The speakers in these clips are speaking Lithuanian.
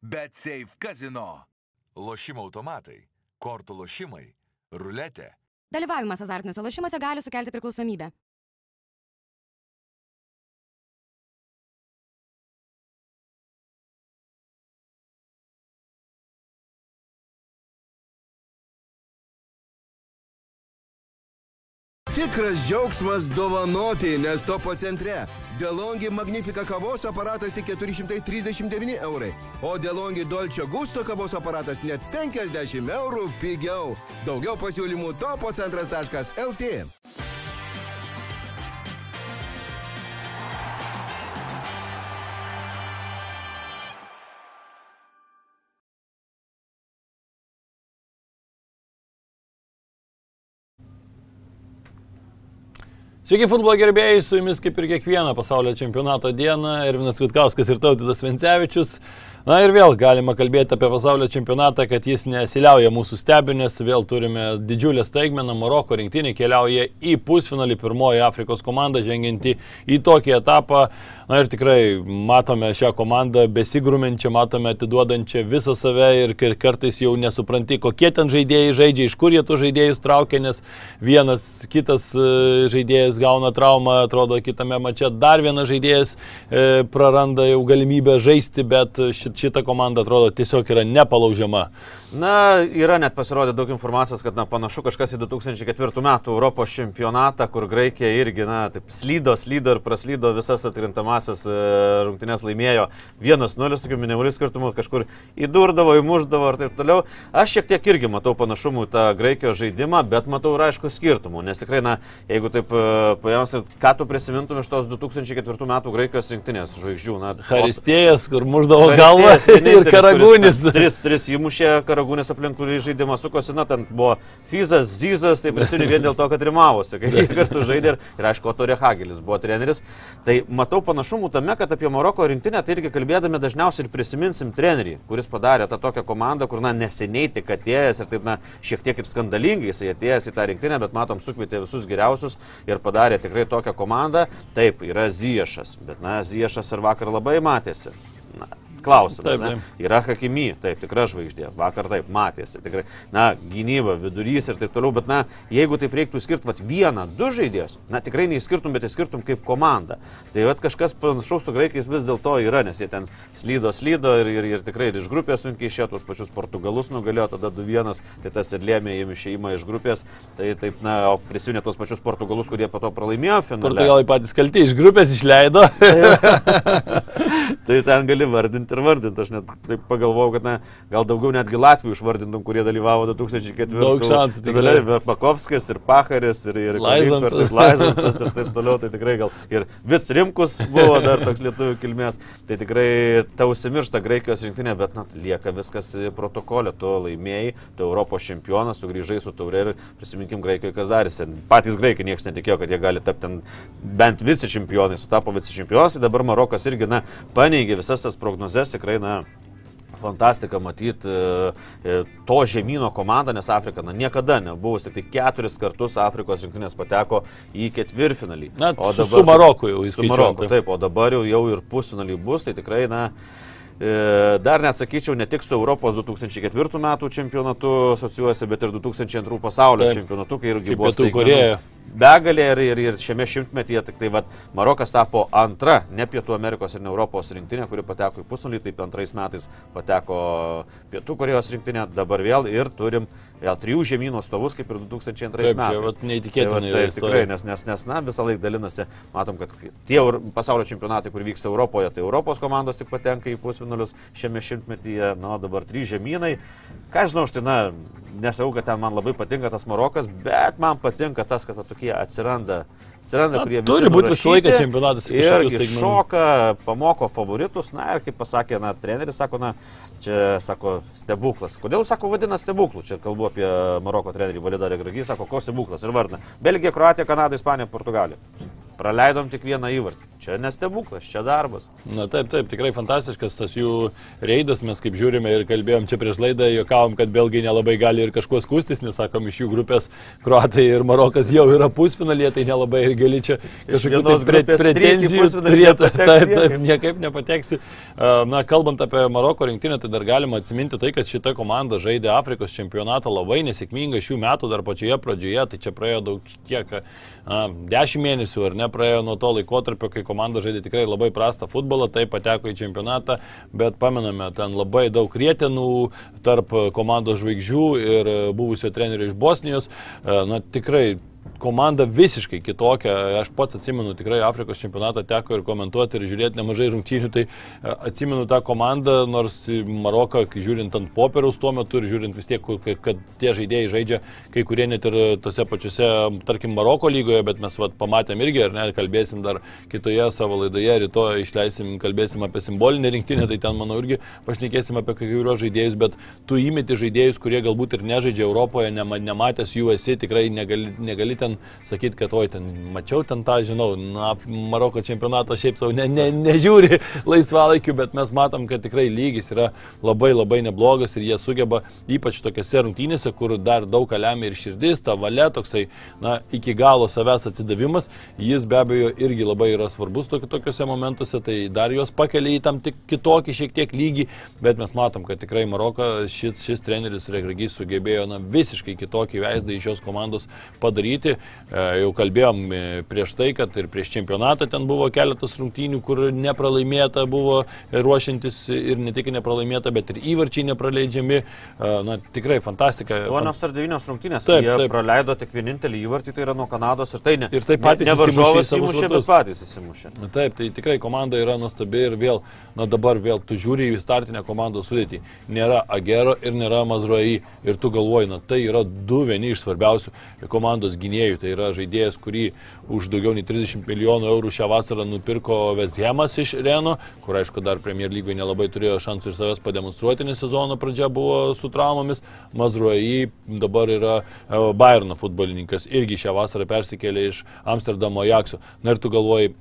Bet Safe Casino. Lošimo automatai, kortų lošimai, ruletė. Dalyvavimas azartiniuose lošimuose gali sukelti priklausomybę. Tikras džiaugsmas dovanoti, nes topo centre. Delongi Magnifica kavos aparatas tik 439 eurai, o Delongi Dolce Gusto kavos aparatas net 50 eurų pigiau. Daugiau pasiūlymų topo Sveiki futbolo gerbėjai, su jumis kaip ir kiekvieną pasaulio čempionato dieną, Ervinas Vitkauskas ir Tautitas Vencevičius. Na ir vėl galima kalbėti apie pasaulio čempionatą, kad jis nesiliauja mūsų stebinės, vėl turime didžiulę staigmeną, Maroko rinktinė keliauja į pusfinalį, pirmoji Afrikos komanda žengianti į tokį etapą. Na ir tikrai matome šią komandą besigrumenčią, matome atiduodančią visą save ir kartais jau nesupranti, kokie ten žaidėjai žaidžia, iš kur jie tų žaidėjus traukia, nes vienas kitas e, žaidėjas gauna traumą, atrodo kitame mače dar vienas žaidėjas e, praranda jau galimybę žaisti, bet šit, šita komanda atrodo tiesiog yra nepalaužiama. Na, yra net pasirodė daug informacijos, kad na, panašu kažkas į 2004 metų Europos čempionatą, kur Graikija irgi, na, taip slydo, slydo ir praslydo visas atkrintamasias e, rungtynės laimėjo 1-0, sakykim, minimalių skirtumų, kažkur įdurdavo, įmuždavo ir taip toliau. Aš šiek tiek irgi matau panašumų į tą Graikijos žaidimą, bet matau ir aišku skirtumų, nes tikrai, na, jeigu taip e, paėmus, ką tu prisimintum iš tos 2004 metų Graikijos rinktinės žvaigždžių, na, Haristėjas, kur muždavo galvą ir karagūnis. Tris, tris įmušė karagūnis aplink kurį žaidimą sukosi, na, ten buvo Fizas, Zizas, tai prisimenu vien dėl to, kad rimavosi, kai jie kartu žaidė ir, ir aišku, Torė Hagelis buvo treneris. Tai matau panašumų tame, kad apie Maroko rinktinę tai irgi kalbėdami dažniausiai ir prisiminsim trenerį, kuris padarė tą tokią komandą, kur, na, neseniai tik atėjęs ir taip, na, šiek tiek ir skandalingai jisai atėjęs į tą rinktinę, bet matom, sukvietė visus geriausius ir padarė tikrai tokią komandą. Taip, yra Ziešas, bet, na, Ziešas ir vakar labai matėsi. Na, klausimas. Taip, taip. Yra Hakimi, taip, tikra žvaigždė. Vakar taip matėsi, tikrai. Na, gynyba, vidurys ir taip toliau, bet, na, jeigu taip reiktų skirti vat, vieną, du žaidėjus, na, tikrai neįskirtum, bet įskirtum kaip komanda. Tai vat kažkas panašaus su graikais vis dėlto yra, nes jie ten slydo, slydo ir, ir, ir tikrai ir iš grupės sunkiai išėjo, tuos pačius portugalus nugalėjo, tada 2-1, tai tas ir lėmė jiems išėjimą iš grupės. Tai taip, na, o prisiminė tuos pačius portugalus, kurie po to pralaimėjo finale. Portugalai patys kalti, iš grupės išleido. tai ten gali vardinti ir vardinti. Aš net taip pagalvojau, kad na, gal daugiau netgi Latvijų išvardintum, kurie dalyvavo 2004. Daug šansų, Tai gali ir Pakovskis, ir Pacharis, ir, ir Laizancas ir taip toliau. Tai tikrai gal ir Vits Rimkus buvo dar toks lietuvių kilmės. Tai tikrai tau užsimiršta Graikijos rinktinė, bet na, lieka viskas protokolė. Tu laimėjai, tu Europos čempionas, sugrįžai su taurė ir prisiminkim Graikijoje, kas darėsi. Patys graikai niekas netikėjo, kad jie gali tapti bent vice čempionai, sutapo vice čempionai. Dabar Marokas irgi, na, paneigė visas tas prognozes, tikrai, na, fantastika matyti e, to žemynų komandą, nes Afrika na, niekada nebuvo, tik tai keturis kartus Afrikos rinktinės pateko į ketvirtfinalį. Na, su, su Maroku jau Su įskaičiuojant. Maroku, taip, o dabar jau, jau ir pusfinalį bus, tai tikrai, na, e, dar net sakyčiau, ne tik su Europos 2004 metų čempionatu asocijuosi, bet ir 2002 pasaulio Taip. čempionatu, kai irgi buvo Pietų Korėja. Begalė ir, ir, ir šiame šimtmetyje tik tai vat, Marokas tapo antra, ne Pietų Amerikos ir ne Europos rinktinė, kuri pateko į pusnulį, taip antrais metais pateko Pietų Korejos rinktinė, dabar vėl ir turim vėl trijų žemynų stovus, kaip ir 2002 Taip, čia metais. vat neįtikėtina Tai, taip, tikrai, nes, nes, nes na, visą laiką dalinasi, matom, kad tie pasaulio čempionatai, kur vyksta Europoje, tai Europos komandos tik patenka į pusfinalius šiame šimtmetyje, na, dabar trys žemynai. Ką žinau, aš tai, na, nesakau, kad ten man labai patinka tas Marokas, bet man patinka tas, kad va tokie atsiranda. Atsiranda, Na, turi visi būt visą laiką čempionatas Ir šoka, pamoko favoritus, na ir kaip pasakė, na, treneris sako, na, čia, sako, stebuklas. Kodėl, sako, vadina stebuklų? Čia kalbu apie Maroko trenerį Validą Regragį, sako, koks stebuklas ir vardina. Belgija, Kroatija, Kanada, Ispanija, Portugalija. Praleidom tik vieną įvartį. Čia nestebuklas, čia darbas. Na taip, taip, tikrai fantastiškas tas jų reidas, mes kaip žiūrime ir kalbėjom čia prieš laidą, juokavom, kad belgai nelabai gali ir kažkuo skūstis, nes sakom, iš jų grupės Kroatai ir Marokas jau yra pusfinalėje, tai nelabai ir gali čia kažkokių vienos tai pre, pretenzijų turėti. Taip, taip, niekaip. nepateksi. Na, kalbant apie Maroko rinktinę, tai dar galima atsiminti tai, kad šita komanda žaidė Afrikos čempionatą labai nesėkmingai šių metų dar pačioje pradžioje, tai čia praėjo daug kiek, a, 10 mėnesių ar ne praėjo nuo to laikotarpio, kai komanda žaidė tikrai labai prastą futbolą, tai pateko į čempionatą, bet pamename, ten labai daug rietenų tarp komandos žvaigždžių ir buvusio trenerio iš Bosnijos. A, Na, tikrai komanda visiškai kitokia. Aš pats atsimenu, tikrai Afrikos čempionatą teko ir komentuoti ir žiūrėti nemažai rungtynių. Tai e, atsimenu tą komandą, nors Maroką, žiūrint ant popieriaus tuo metu ir žiūrint vis tiek, kad, tie žaidėjai žaidžia, kai kurie net ir tose pačiose, tarkim, Maroko lygoje, bet mes vat, pamatėm irgi, ar ne, kalbėsim dar kitoje savo laidoje, rytoj išleisim, kalbėsim apie simbolinę rinktinę, tai ten, manau, irgi pašnekėsim apie kai kuriuos žaidėjus, bet tu įmeti žaidėjus, kurie galbūt ir nežaidžia Europoje, nema, nematęs jų esi, tikrai negali, negali ten sakyti, kad oi, ten mačiau ten tą, žinau, na, Maroko čempionato šiaip savo ne, ne, nežiūri laisvalaikiu, bet mes matom, kad tikrai lygis yra labai labai neblogas ir jie sugeba, ypač tokiuose rungtynėse, kur dar daug lemia ir širdis, ta valia, toksai, na, iki galo savęs atsidavimas, jis be abejo irgi labai yra svarbus toki- tokiuose momentuose, tai dar juos pakelia į tam tik kitokį šiek tiek lygį, bet mes matom, kad tikrai Maroko šis, šis treneris Regragys sugebėjo na, visiškai kitokį vaizdą iš šios komandos padaryti. E, Jau kalbėjom e, prieš tai, kad ir prieš čempionatą ten buvo keletas rungtynių, kur nepralaimėta buvo ruošiantis ir ne tik nepralaimėta, bet ir įvarčiai nepraleidžiami. E, Na, tikrai fantastika. 8 ar 9 rungtynės. Taip, Jie taip. praleido tik vienintelį įvartį, tai yra nuo Kanados ir tai ne. Ir tai ne- patys ne į varžovas įmušė, bet patys įsimušė. Na Taip, tai tikrai komanda yra nuostabi ir vėl, na dabar vėl tu žiūri į startinę komandos sudėtį. Nėra Agero ir nėra Mazruai. Ir tu galvoji, na tai yra du vieni iš svarbiausių komandos gynėjų. Tai yra žaidėjas, kurį už daugiau nei 30 milijonų eurų šią vasarą nupirko Vezhemas iš Reno, kur aišku dar Premier lygoje nelabai turėjo šansų iš savęs pademonstruoti, nes sezono pradžia buvo su traumomis. Mazruai dabar yra e, Bayerno futbolininkas, irgi šią vasarą persikėlė iš Amsterdamo Jakso. Na ir tu galvoji,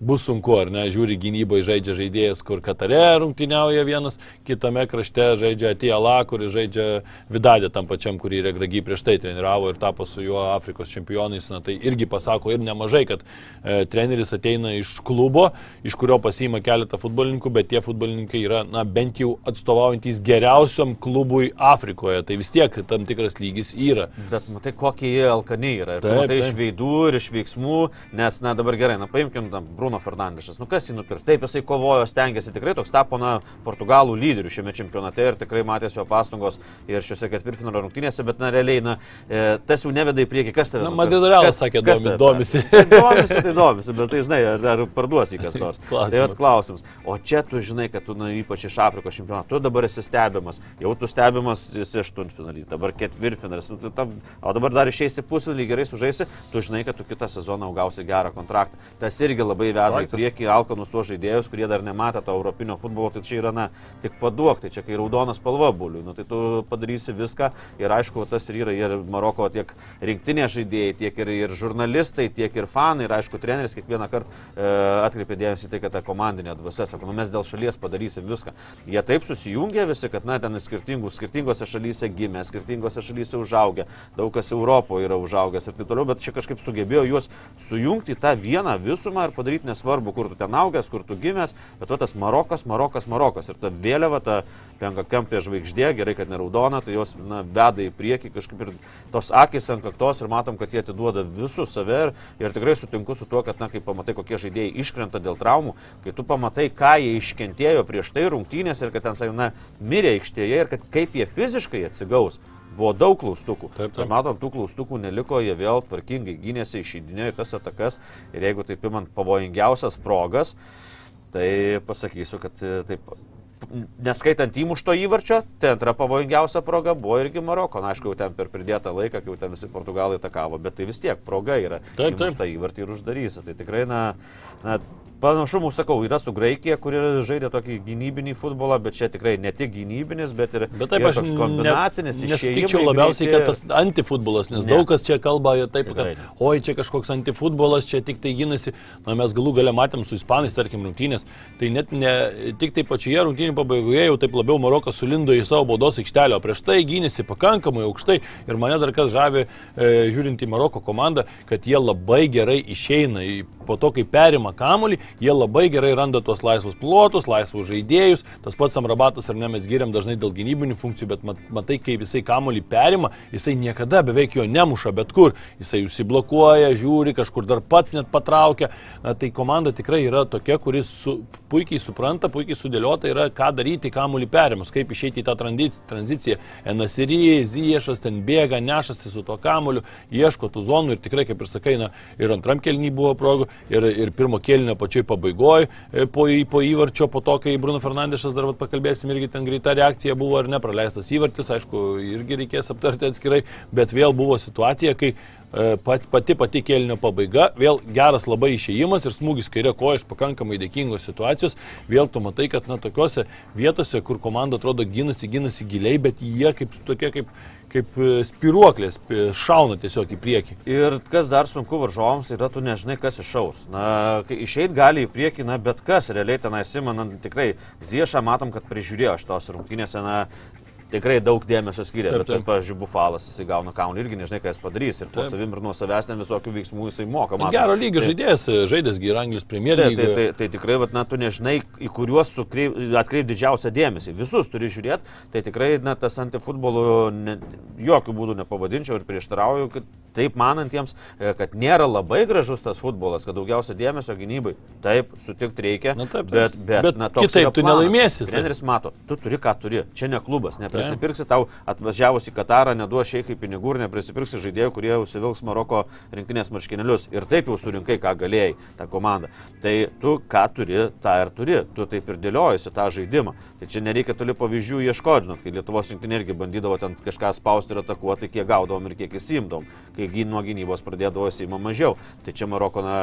bus sunku, ar ne, žiūri gynyboje žaidžia žaidėjas, kur Katare rungtyniauja vienas, kitame krašte žaidžia Atiela, kuris žaidžia Vidadė tam pačiam, kurį Regragi prieš tai treniravo ir tapo su juo Afrikos čempionais. Na tai irgi pasako ir nemažai, kad e, treneris ateina iš klubo, iš kurio pasiima keletą futbolininkų, bet tie futbolininkai yra, na, bent jau atstovaujantis geriausiam klubui Afrikoje. Tai vis tiek tam tikras lygis yra. Bet matai, kokie jie alkani yra. Ir Taip, matai iš taip. veidų ir iš veiksmų, nes, na dabar gerai, na paimkim tam Bruno Fernandešas. Nu kas jį nupirks? Taip, jisai kovojo, stengiasi tikrai toks tapo, na, portugalų lyderių šiame čempionate ir tikrai matėsi jo pastangos ir šiuose ketvirtfinalio rungtynėse, bet, na, realiai, na, e, tas jau neveda į priekį, kas tave. Na, nupirks? Madrido Realas Kas- sakė, kas domi- domisi. domisi, tai domisi, bet tai žinai, ar, ar parduosi kas nors. Tai vat klausimas. O čia tu žinai, kad tu, na, ypač iš Afrikos čempionato, tu dabar esi stebimas, jau tu stebimas esi aštuntfinalį, dabar ketvirtfinalis, nu, tai tam, o dabar dar išeisi pusfinalį, gerai sužaisi, tu žinai, kad tu kitą sezoną gausi gerą kontraktą. Tas irgi labai veda į priekį alkanus tuos žaidėjus, kurie dar nematė to europinio futbolo, tai čia yra, na, tik paduok, tai čia kai raudonas spalva buliu, nu, tai tu padarysi viską ir aišku, tas ir yra ir Maroko tiek rinktinė žaidėjai, tiek ir, ir žurnalistai, tiek ir fanai, ir aišku, treneris kiekvieną kartą e, atkreipė dėmesį tai, kad ta komandinė dvasia, sako, nu mes dėl šalies padarysim viską. Jie taip susijungė visi, kad, na, ten skirtingų, skirtingose šalyse gimė, skirtingose šalyse užaugę, daug kas Europoje yra užaugęs ir taip toliau, bet čia kažkaip sugebėjo juos sujungti į tą vieną visumą ir padaryti nesvarbu, kur tu ten augęs, kur tu gimęs, bet va tas Marokas, Marokas, Marokas. Ir ta vėliava, ta penkakiampė žvaigždė, gerai, kad ne raudona, tai jos na, veda į priekį kažkaip ir tos akis ant kaktos ir matom, kad jie atiduoda visus save ir, ir tikrai sutinku su tuo, kad, na, kai pamatai, kokie žaidėjai iškrenta dėl traumų, kai tu pamatai, ką jie iškentėjo prieš tai rungtynės ir kad ten, sakai, na, mirė aikštėje ir kad kaip jie fiziškai atsigaus. Buvo daug klaustukų. Taip, taip. Ir matom, tų klaustukų neliko, jie vėl tvarkingai gynėsi, išeidinėjo į tas atakas ir jeigu taip imant pavojingiausias progas, tai pasakysiu, kad e, taip, neskaitant įmušto įvarčio, tai antra pavojingiausia proga buvo irgi Maroko. Na, aišku, jau ten per pridėtą laiką, kai jau ten visi portugalai atakavo, bet tai vis tiek proga yra. Taip, taip. Įmuštą įvartį ir uždarysi. Tai tikrai, na, na Panašumų, sakau, yra su Graikija, kuri žaidė tokį gynybinį futbolą, bet čia tikrai ne tik gynybinis, bet ir, Bet taip ir toks kombinacinis ne- išėjimas. nesutikčiau labiausiai, kad tas antifutbolas, nes Ne. daug kas čia kalba taip, Tikrai kad oi, čia kažkoks antifutbolas, čia tik tai gynasi. Na, mes galų galę matėm su ispanais, tarkim, rungtynės. Tai net ne tik tai pačioje rungtynių pabaigoje jau taip labiau Marokas sulindo į savo baudos aikštelę, o prieš tai gynėsi pakankamai aukštai. Ir mane dar kas žavi, e, žiūrint į Maroko komandą, kad jie labai gerai išeina. į- Po to, kai perima kamuolį, jie labai gerai randa tuos laisvus plotus, laisvus žaidėjus. Tas pats Amrabatas ar ne mes giriam dažnai dėl gynybinių funkcijų, bet mat, matai, kaip jisai kamuolį perima, jisai niekada beveik jo nemuša bet kur. Jisai užsiblokuoja, žiūri, kažkur dar pats net patraukia. Tai komanda tikrai yra tokia, kuris su, puikiai supranta, puikiai sudėliota yra, ką daryti kamuolį perimus, kaip išeiti į tą tranzi- tranziciją. Enasiri, Ziešas ten bėga, nešasi su tuo kamuoliu, ieško tų zonų ir tikrai, kaip ir sakai, na, ir antram kelnyje buvo progų, ir, ir pirmo kelnio pačioj pabaigoje, po, po įvarčio, po to, kai Bruno Fernandešas dar vat, pakalbėsim, irgi ten greita reakcija buvo ar ne, praleistas įvartis, aišku, irgi reikės aptarti atskirai, bet vėl buvo situacija, kai e, pat, pati pati kelnio pabaiga, vėl geras labai išėjimas ir smūgis kairė koja iš pakankamai dėkingos situacijos, vėl tu matai, kad na tokiuose vietose, kur komanda atrodo gynasi, gynasi giliai, bet jie kaip tokie kaip, kaip e, spiruoklės e, šauna tiesiog į priekį. Ir kas dar sunku varžovams, yra tu nežinai, kas išaus. Na, išeit gali į priekį, na, bet kas, realiai tenai Simonant tikrai Ziešą matom, kad prižiūrėjo šitos rungtynėse, na, tikrai daug dėmesio skiria. Taip, Bet, taip. kaip, pavyzdžiui, Bufalas, jisai gauna kaunį irgi nežinai, ką jis padarys. Ir Taip. savim ir nuo savęs ten visokių veiksmų jisai moka. matom. Gero lygio Tai- žaidėjas, ir Anglijos Premier Tai, tai, tai, tai tikrai, vat, na, tu nežinai, į kuriuos sukreip, atkreip didžiausią dėmesį. Visus turi žiūrėti. Tai tikrai, na, tas antifutbolu ne, jokių būdų nepavadinčiau ir prieštarauju, kad taip manantiems, e, kad nėra labai gražus tas futbolas, kad daugiausia dėmesio gynybai. Taip, sutikti reikia. Na, taip, taip. Bet, bet, Bet na, kitaip tu nelaimėsi. Treneris mato, tu turi ką turi. Čia ne klubas, neprisipirksi tau atvažiavus į Katarą, neduos šeikai pinigų ir neprisipirksi žaidėjų, kurie užsivilks Maroko rinktinės marškinėlius. Ir taip jau surinkai, ką galėjai, tą komandą. Tai tu ką turi, tą ir turi. Tu taip ir dėliojasi tą žaidimą. Tai čia nereikia toli pavyzdžių ieškoti, žinot, kai Lietuvos rinktinė irgi bandydavo ten kažką spausti ir atakuoti, kiek gaudavom ir kiek įsimdom. Kai nuo gynybos pradėdavo įsimą mažiau. Tai čia Maroko na,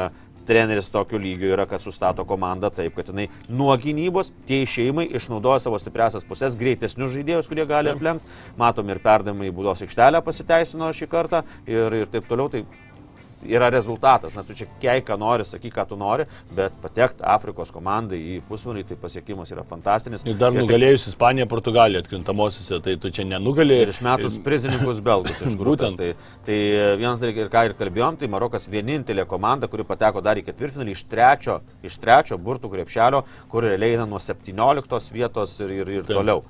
treneris tokio lygio yra, kad sustato komandą taip, kad jinai nuo gynybos tie išėjimai išnaudoja savo stipriasias pusės, greitesnius žaidėjus, kurie gali aplenkti. Matom ir perdavimai į būdos aikštelę pasiteisino šį kartą ir, ir taip toliau. Tai yra rezultatas. Na, tu čia kei, ką nori, sakyk, ką tu nori, bet patekti Afrikos komandai į pusvarį, tai pasiekimas yra fantastinis. Ir dar tik- nugalėjus Ispaniją, Portugaliją atkrintamosiose, tai tu čia nenugali. Ir išmetus prizininkus belgus iš grupės. Tai, tai vienas dalykas, ir ką ir kalbėjom, tai Marokas vienintelė komanda, kuri pateko dar į ketvirtfinalį iš trečio, iš trečio burtų krepšelio, kur realiai eina nuo 17 vietos ir, ir, ir Taip. toliau.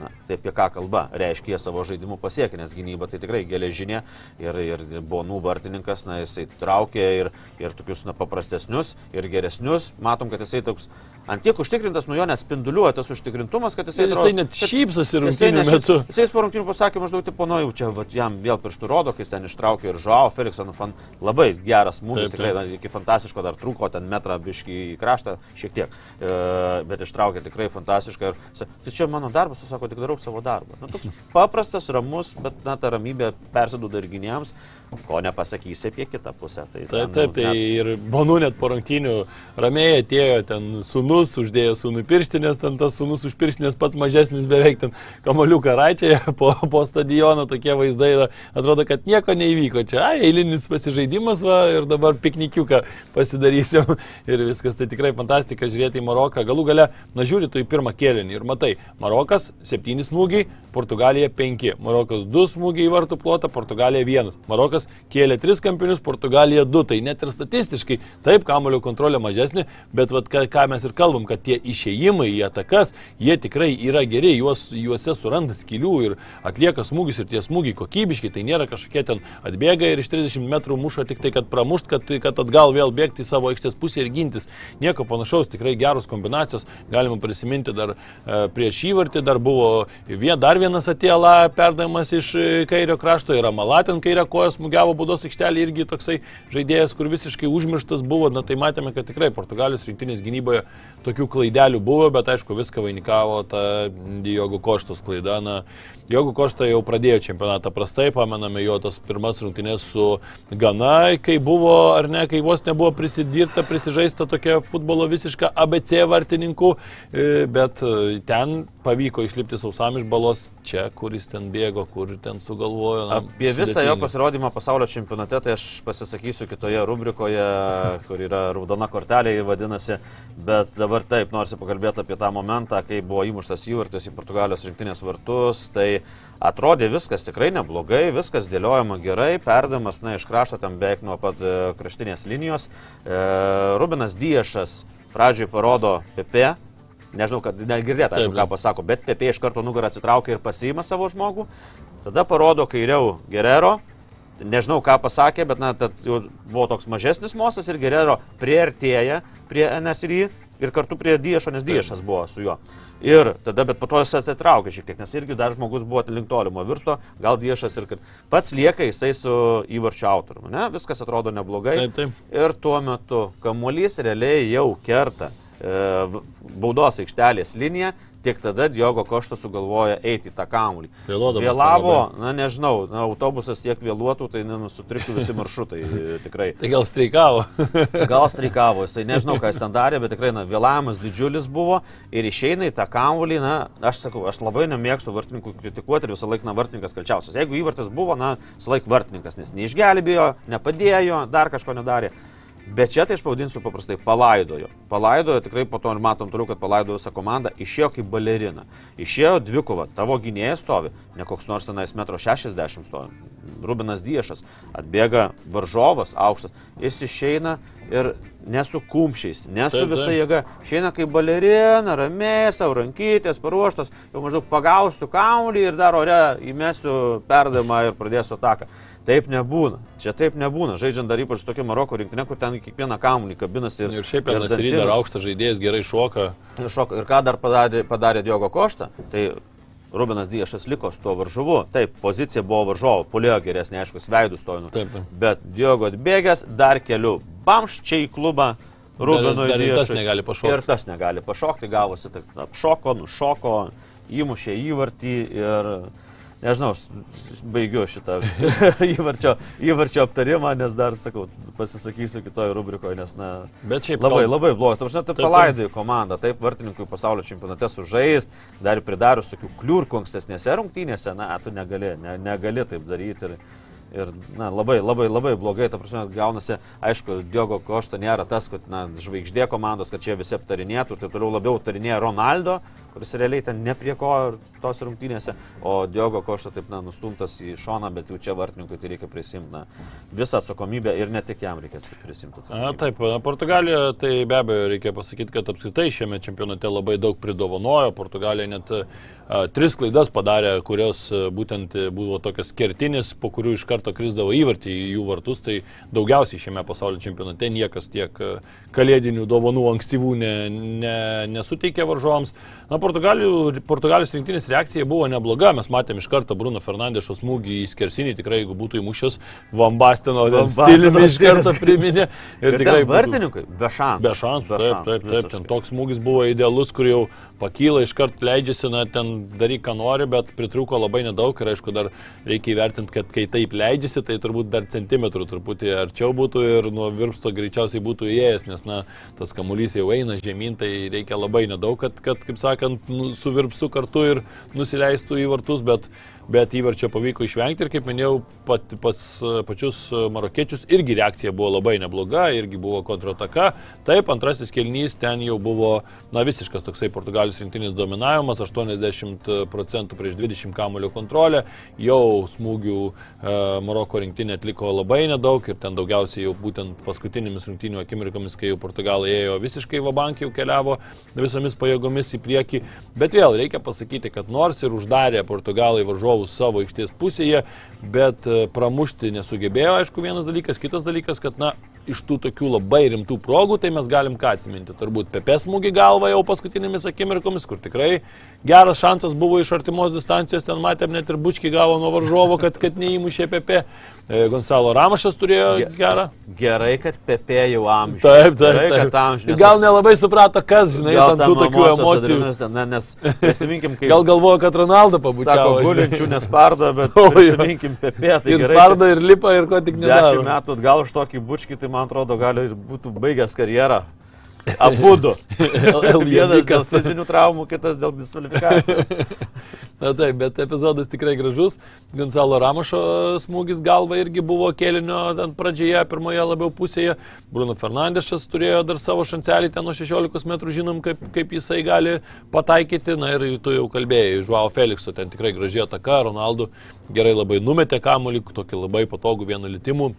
Na, tai apie ką kalba? Reiškia, jie savo žaidimu pasiekė, nes gynyba tai tikrai geležinė ir, ir, Bonų vartininkas, na, jisai traukė ir, ir tokius na, paprastesnius ir geresnius. Matom, kad jisai toks antiek užtikrintas, nuo jo net spinduliuoja tas užtikrintumas, kad jisai... Jisai net šypsosi rungtynių metu. jisai po rungtynių pasakė maždaug, tipo, nu jau čia vat, jam vėl pirštų rodo, kai jis ten ištraukė ir Žao Feliksą, nu, fan, labai geras smūgis, tikrai, iki fantastiško dar trūko, ten metrą biškį į kraštą, šiek tiek, e, bet ištraukė tikrai fantastišką. Ir, tai čia mano darbas, aš sako, tik darau savo darbą. Nu, toks paprastas, ramus, bet, na, ta ramybė persiduoda ir gynėjams, ko nepasakysi apie kitą pusę. Tai, Taip, ten, taip, nu, tai net- ir Bonu net po rungtynių ramiai atėjo ten sunus, uždėjo sūnų pirštinės, ten tas sunus už pirštinės pats mažesnis beveik ten kamoliuką raičiai po, po stadioną, tokie vaizdai, atrodo, kad nieko neįvyko. Čia ai, eilinis pasižaidimas va, ir dabar piknikiuką pasidarysim ir viskas. Tai tikrai fantastika žiūrėti į Maroką. Galų gale, na žiūri tu į pirmą kėlinį ir matai, Marokas 7 smūgiai, Portugalija 5, Marokas 2 smūgiai į vartų plotą, Portugalija 1. Marokas kėlė 3 kampinius, Portugalija 2. Tai net ir statistiškai, taip, kamulio kontrolė mažesnė, bet vat, ką, mes ir kalbam, kad tie išėjimai į atakas, jie tikrai yra geri, juos, juose suranda skilių ir atlieka smūgius ir tie smūgiai kokybiški, tai nėra kažkokie ten atbėga ir iš 30 metrų muša tik tai, kad pramušt, kad, kad atgal vėl bėgti į savo aikštės pusę ir gintis. Nieko panašaus, tikrai geros kombinacijos, galima prisiminti dar e, prieš įvartį, dar buvo vien, dar vienas atėla perdavimas iš e, kairio krašto. Ir Amalatin kairę koją smūgiavo būdos aikštelį irgi toksai žaidėjas, kur visiškai užmirštas buvo, na tai matėme, kad tikrai Portugalijos rinktinės gynyboje tokių klaidelių buvo, bet aišku, viską vainikavo ta Diogo Koštos klaida. Na, Diogo Košta jau pradėjo čempionatą prastai, pamename jo tas pirmas rungtynės su Gana, kai buvo, ar ne, kai vos nebuvo prisidirta, prisižaista tokia futbolo visiška ABC vartininkų, e, bet e, ten pavyko išlipti sausam iš balos, čia, kuris ten bėgo, kur ten sugalvojo. Na, Apie visą jo pasirodymą pasaulio čempionate, tai aš pasisakysiu kitoje rubrikoje, kur yra raudona kortelė, vadinasi, bet dabar taip, noriu pakalbėti apie tą momentą, kai buvo įmuštas įvartis į Portugalijos rinktinės vartus, tai atrodė viskas tikrai neblogai, viskas dėliojama gerai, perdamas, na, iš krašto tam beveik nuo pat e, kraštinės linijos. E, Rubinas Diešas pradžioj parodo Pepe, nežinau, kad negirdėt, Taip, ką pasako, bet Pepe iš karto nugarą atsitraukia ir pasiima savo žmogų. Tada parodo kairiau Gerero. Nežinau, ką pasakė, bet na, buvo toks mažesnis mostas ir Gerero priartėja prie NSRI ir kartu prie Diešo, nes Diešas buvo su juo. Ir tada, bet po to jis atitraukė šiek tiek, nes irgi dar žmogus buvo link tolimo virsto, gal Diešas ir kad pats lieka jisai su įvarčio autoriumi. Ne? Viskas atrodo neblogai. Taip, taip. Ir tuo metu kamuolys realiai jau kerta baudos aikštelės liniją, tik tada Diogo Koštas sugalvoja eiti į tą kamuolį. Vėlavo, na nežinau, na, autobusas tiek vėluotų, tai ne, nu, visi maršrutai e, tikrai. Tai gal streikavo. Gal streikavo, jisai nežinau, ką jis ten darė, bet tikrai, na, vėlavimas didžiulis buvo ir išeina į tą kamuolį, na, aš sakau, aš labai nemėgstu vartininkų kritikuoti ir visą laiką, na, vartininkas kalčiausias. Jeigu įvartis buvo, na, visą laiką vartininkas, nes neišgelbėjo, nepadėjo, dar kažko nedarė. Bet čia tai aš pavadinsiu paprastai palaidojo. Palaidojo tikrai po to ir matom toliau, kad palaidojo visą komandą, išėjo kaip balerina. Išėjo dvikova, tavo gynėjas stovi, ne koks nors tenais metro 60 stovi. Rubinas Diešas, atbėga varžovas aukštas, jis išeina ir nesu kumščiais, nesu visa jėga. Išeina kaip balerina, ramiai, savo rankytės, paruoštos, jau maždaug pagausiu kaulį ir dar ore įmesiu perdavimą ir pradėsiu ataką. Taip nebūna. Čia taip nebūna. Žaidžiant dar ypač tokia Maroko rinktinė, kur ten kiekvieną kamuolį kabinasi ir... Ir šiaip ir Ryder dantim- aukštas žaidėjas gerai šoka. Ir, šok, ir ką dar padarė, padarė Diogo Košta, tai Rubinas Diešas liko su tuo varžovu. Taip, pozicija buvo varžovo, polėjo geresnė, aišku, veidus to. Taip, taip. Bet Diogo atbėgęs dar keliu bamščiai į klubą. Rubinui dar ir tas negali pašokti. Ir tas negali pašokti, gavosi, taip, apšoko, nušoko, įmušė įvartį ir Nežinau, aš baigiu šitą įvarčio, įvarčio aptarimą, nes dar, sakau, pasisakysiu kitoje rubrikoje, nes, na, Bet šiaip Labai, kal- labai blogas. Taip, taip palaidojo komandą, taip vartininkui pasaulio čempionate sužaist, dar pridarius tokių kliurkų ankstesnėse rungtynėse, na, tu negali, ne, negali taip daryti. Ir, ir na, labai, labai, labai blogai, ta prasme, gaunasi, aišku, Diogo Košta nėra tas, kad, na, žvaigždė komandos, kad čia visi aptarinėtų ir taip toliau labiau aptarinėja Ronaldo, kuris realiai ten ne prie ko tos rungtynėse, o Diogo Košta taip, na, nustumtas į šoną, bet jau čia vartininkui tai reikia prisimti, na, visą atsakomybę ir ne tik jam reikia prisimti atsakomybę. A, taip, na, Portugalija, tai be abejo reikia pasakyti, kad apskritai šiame čempionate labai daug pridovanojo. Portugalija net a, tris klaidas padarė, kurios būtent buvo tokios kertinis, po kurių iš karto krisdavo įvartį į jų vartus. Tai daugiausiai šiame pasaulio čempionate niekas tiek kalėdinių dovanų ankstyvų ne, ne, nesuteikė varžovams. Na, Portugalijos rinktinės reakcija buvo nebloga. Mes matėm iš karto Bruno Fernandešo smūgį į skersinį, tikrai jeigu būtų įmušęs Vambastino Basteno iš karto priminė. Ir, ir tikrai vartininkui be šansų. Be šansų, taip, taip, taip. Ten toks smūgis buvo idealus, kur jau pakyla, iškart leidžiasi, na, ten daryk, ką nori, bet pritruko labai nedaug ir aišku, dar reikia įvertinti, kad kai taip leidžiasi, tai turbūt dar centimetrų truputį arčiau būtų ir nuo virpsto greičiausiai būtų įėjęs, nes, na, tas kamuolys jau eina žemyn, tai reikia labai nedaug, kad, kad kaip sakant, nu, su virpstu kartu ir nusileistų į vartus, bet bet įvarčio pavyko išvengti ir kaip minėjau, pat, pas pačius marokiečius irgi reakcija buvo labai nebloga, irgi buvo kontrataka. Taip, antrasis kelnys ten jau buvo, na, visiškas toksai Portugalijos rinktinis dominavimas, 80 procentų prieš 20 kamulio kontrolę, jau smūgių e, Maroko rinktinė atliko labai nedaug ir ten daugiausiai jau būtent paskutinėmis rungtinių akimirkomis, kai jau Portugalai ėjo visiškai vabankį, jau keliavo visomis pajėgomis į priekį. Bet vėl reikia pasakyti, kad nors ir uždarė Portugalai varžovus savo aikštės pusėje, bet e, pramušti nesugebėjo, aišku, vienas dalykas, kitas dalykas, kad, na, iš tų tokių labai rimtų progų, tai mes galim ką atsiminti. Turbūt Pepes smūgį galvą jau paskutinėmis akimirkomis, kur tikrai geras šansas buvo iš artimos distancijos, ten matėm net ir bučkį gavo nuo varžovo, kad, kad neįmušė Pepe. E, Gonzalo Ramašas turėjo Ge- gerą. Gerai, kad Pepe jau amžius. Taip, taip. Gerai, taip. amžius. Gal nelabai suprato, kas, žinai, Gal ten tų tokių emocijų. ne, Nes prisiminkim, kaip Gal galvoja, kad Ronaldo sako, pabučiavo. žinai. gulinčių nespardo, bet O, prisiminkim Pepe. Tai Ir gerai, spardo, ir lipa, ir ko tik kad Dešimt metų atgal už tokį bučkį, tai man atrodo, gali būtų baigęs karjerą. Abu du. Vienas dėl fizinių traumų, kitas dėl diskvalifikacijos. Na taip, bet epizodas tikrai gražus. Gonzalo Ramošo smūgis galva irgi buvo kėlinio ten pradžioje, pirmoje labiau pusėje. Bruno Fernandešas turėjo dar savo šancelį ten nuo 16 metrų, žinom, kaip, kaip jisai gali pataikyti. Na ir tu jau kalbėjai, Žuao Felikso ten tikrai gražiai ataka, Ronaldo gerai labai numetė kamuolį, tokį labai patogų vienu litimu.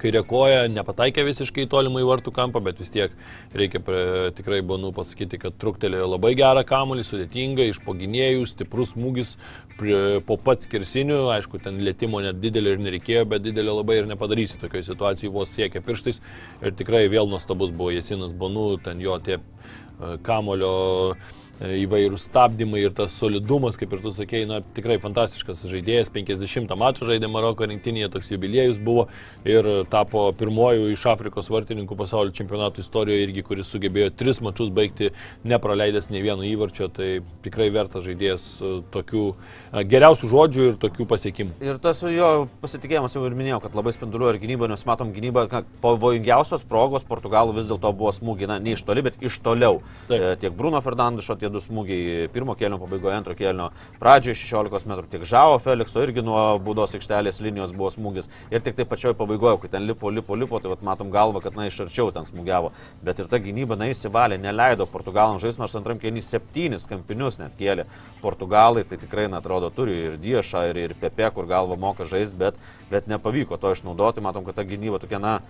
Kairė koja nepataikė visiškai į tolimą į vartų kampą, bet vis tiek reikia prie, tikrai buvo nu pasakyti, kad truktelėjo labai gerą kamuolį, sudėtinga, iš poginėjų, stiprus smūgis prie, po pat skirsinių, aišku, ten lėtimo net didelio ir nereikėjo, bet didelio labai ir nepadarysi. Tokioje situacijoje, vos siekia pirštais. Ir tikrai vėl nuostabus buvo Jesinas Bonu, ten jo tie e, kamulio e, įvairūs stabdymai ir tas solidumas, kaip ir tu sakėjai, na, tikrai fantastiškas žaidėjas, 50 mačų žaidė Maroko rinktinėje, toks jubiliejus buvo ir tapo pirmoju iš Afrikos vartininkų pasaulio čempionato istorijoje irgi, kuris sugebėjo tris mačius baigti nepraleidęs nei vieno įvarčio, tai tikrai vertas žaidėjas e, tokių e, geriausių žodžių ir tokių pasiekimų. Ir tas jo pasitikėjimas jau ir minėjau, kad labai spinduliuoja ir gynyba, nes matom gynybą, kad pavojingiausios progos portugalų vis dėlto buvo smūgiai, na, ne iš toli, bet iš toliau. Taip. E, tiek Bruno Fernandešo tie du smūgiai pirmo kelio pabaigoje, antro kelio pradžioje 16 metrų, tiek Žavo Felikso irgi nuo būdos aikštelės linijos buvo smūgis. Ir tik tai pačioj pabaigoje, kai ten lipo, lipo, lipo, tai matom galvą, kad na iš arčiau ten smūgiavo. Bet ir ta gynyba, na įsivalė, neleido portugalams žaisti, nors antram kelnį septynis kampinius net kėlė. Portugalai tai tikrai, na, atrodo, turi ir Diešą, ir, ir Pepe, kur galva moka žaisti, bet, bet nepavyko to išnaudoti. Matom, kad ta gynyba tokia, na,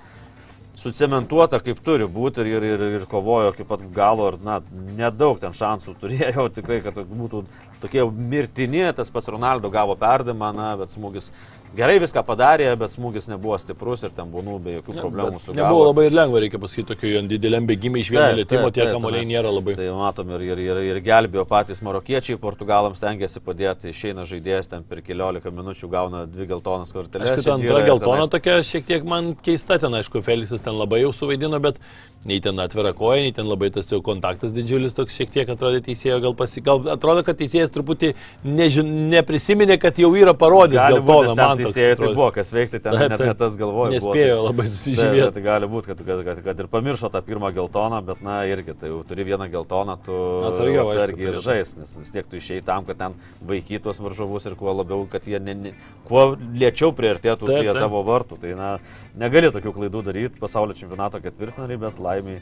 sucementuota kaip turi būti ir, ir, ir, ir kovojo iki pat galo ir, na, nedaug ten šansų turėjo tikrai, kad būtų tokie mirtini, tas pats Ronaldo gavo perdimą, na, bet smūgis gerai viską padarė, bet smūgis nebuvo stiprus ir ten buvo be jokių problemų su Nebuvo labai ir lengva, reikia pasakyti, tokio dideliam bėgimui iš vieno lėtimo, tie kamuoliai nėra labai. Tai matom ir, ir, ir, ir gelbėjo patys marokiečiai, portugalams tengiasi padėti, išeina žaidėjas ten per keliolika minučių gauna dvi geltonas korteles. Aišku, antra geltona tenais- tokia šiek tiek man keista, ten aišku, Feliksas ten labai jau suvaidino, bet nei ten atvira koja, nei ten labai tas jau kontaktas didžiulis, toks šiek tiek atrodo teisėjo, gal, pasi, gal atrodo, kad teisėjas truputį nežin, neprisiminė, kad jau yra parodęs geltoną man. Teisėjai tai buvo, kas veikti ten, Taip, net, taip. net tas galvoja. Nespėjo labai Tai, susižymėti. tai gali būti, kad, kad, kad, kad ir pamiršo tą pirmą geltoną, bet na irgi, tai jau turi vieną geltoną, tu Atsargiau, aišku, atsargiai ir žais, nes vis tiek tu išėjai tam, kad ten vaikytos varžovus ir kuo labiau, kad jie ne, ne, kuo lėčiau priartėtų Taip, prie tavo vartų. Tai na, negali tokių klaidų daryti pasaulio čempionato ketvirtfinalį, bet laimiai,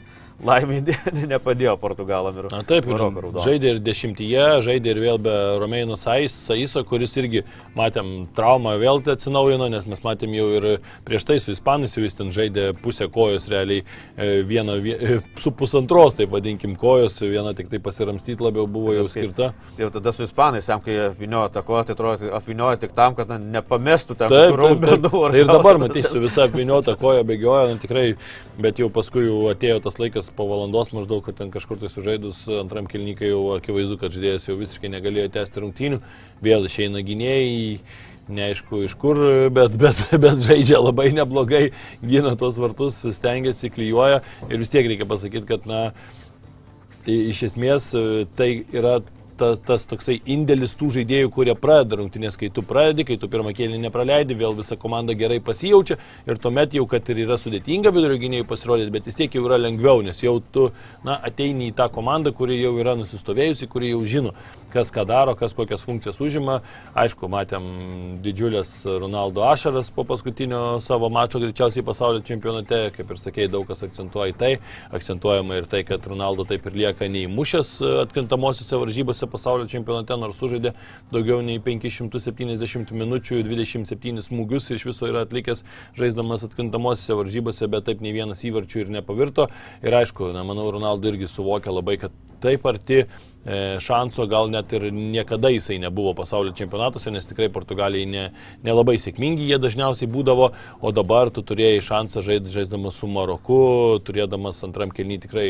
laimiai nepadėjo Portugalam ir Na taip, Maroko raudonai. žaidė ir dešimtyje, žaidė ir vėl be Romeino Sais- Saiso, kuris irgi, matėm, traumą vėl atsinaujino, nes mes matėm jau ir prieš tai su Ispanais, jau jis ten žaidė pusę kojos realiai, e, vieną, vie- e, su pusantros, taip vadinkim, kojos, viena tik tai pasiramstyti labiau buvo jau skirta. Tai jau tada su ispanais, jam kai afiniojo tą koją, tai atrodo, kad afiniojo tik tam, kad na, nepamestų ten Taip, taip, taip. raumenų ar Tai ir dabar matysiu visą apviniotą koją bėgioja, na, tikrai, bet jau paskui jau atėjo tas laikas po valandos maždaug, kad ten kažkur tai sužaidus antram kilnykai jau akivaizdu, kad žaidėjas jau visiškai negalėjo tęsti rungtynių, vėl išeina gynėjai. Neaišku iš kur, bet, bet, bet žaidžia labai neblogai, gina tuos vartus, stengiasi, klyjuoja ir vis tiek reikia pasakyti, kad na, iš esmės tai yra ta, tas toksai indėlis tų žaidėjų, kurie pradeda rungtynės, kai tu pradedi, kai tu pirmą kėlinį nepraleidi, vėl visa komanda gerai pasijaučia ir tuomet jau, kad ir yra sudėtinga vidurio gynėjų pasirodyti, bet vis tiek jau yra lengviau, nes jau tu na, ateini į tą komandą, kuri jau yra nusistovėjusi, kuri jau žino, kas ką daro, kas kokias funkcijas užima. Aišku, matėm didžiulės Ronaldo ašaras po paskutinio savo mačo greičiausiai pasaulio čempionate, kaip ir sakėjai, daug kas akcentuoja tai, akcentuojama ir tai, kad Ronaldo taip ir lieka neįmušęs e, atkrintamosiose varžybose pasaulio čempionate, nors sužaidė daugiau nei 570 minučių, 27 smūgius iš viso yra atlikęs žaisdamas atkrintamosiose varžybose, bet taip nei vienas įvarčių ir nepavirto. Ir aišku, na, manau, Ronaldo irgi suvokia labai, kad taip arti e, šanso gal net ir niekada jisai nebuvo pasaulio čempionatuose, nes tikrai Portugalijai ne, nelabai sėkmingi jie dažniausiai būdavo, o dabar tu turėjai šansą žaid, žaisdamas su Maroku, turėdamas antram kelnį tikrai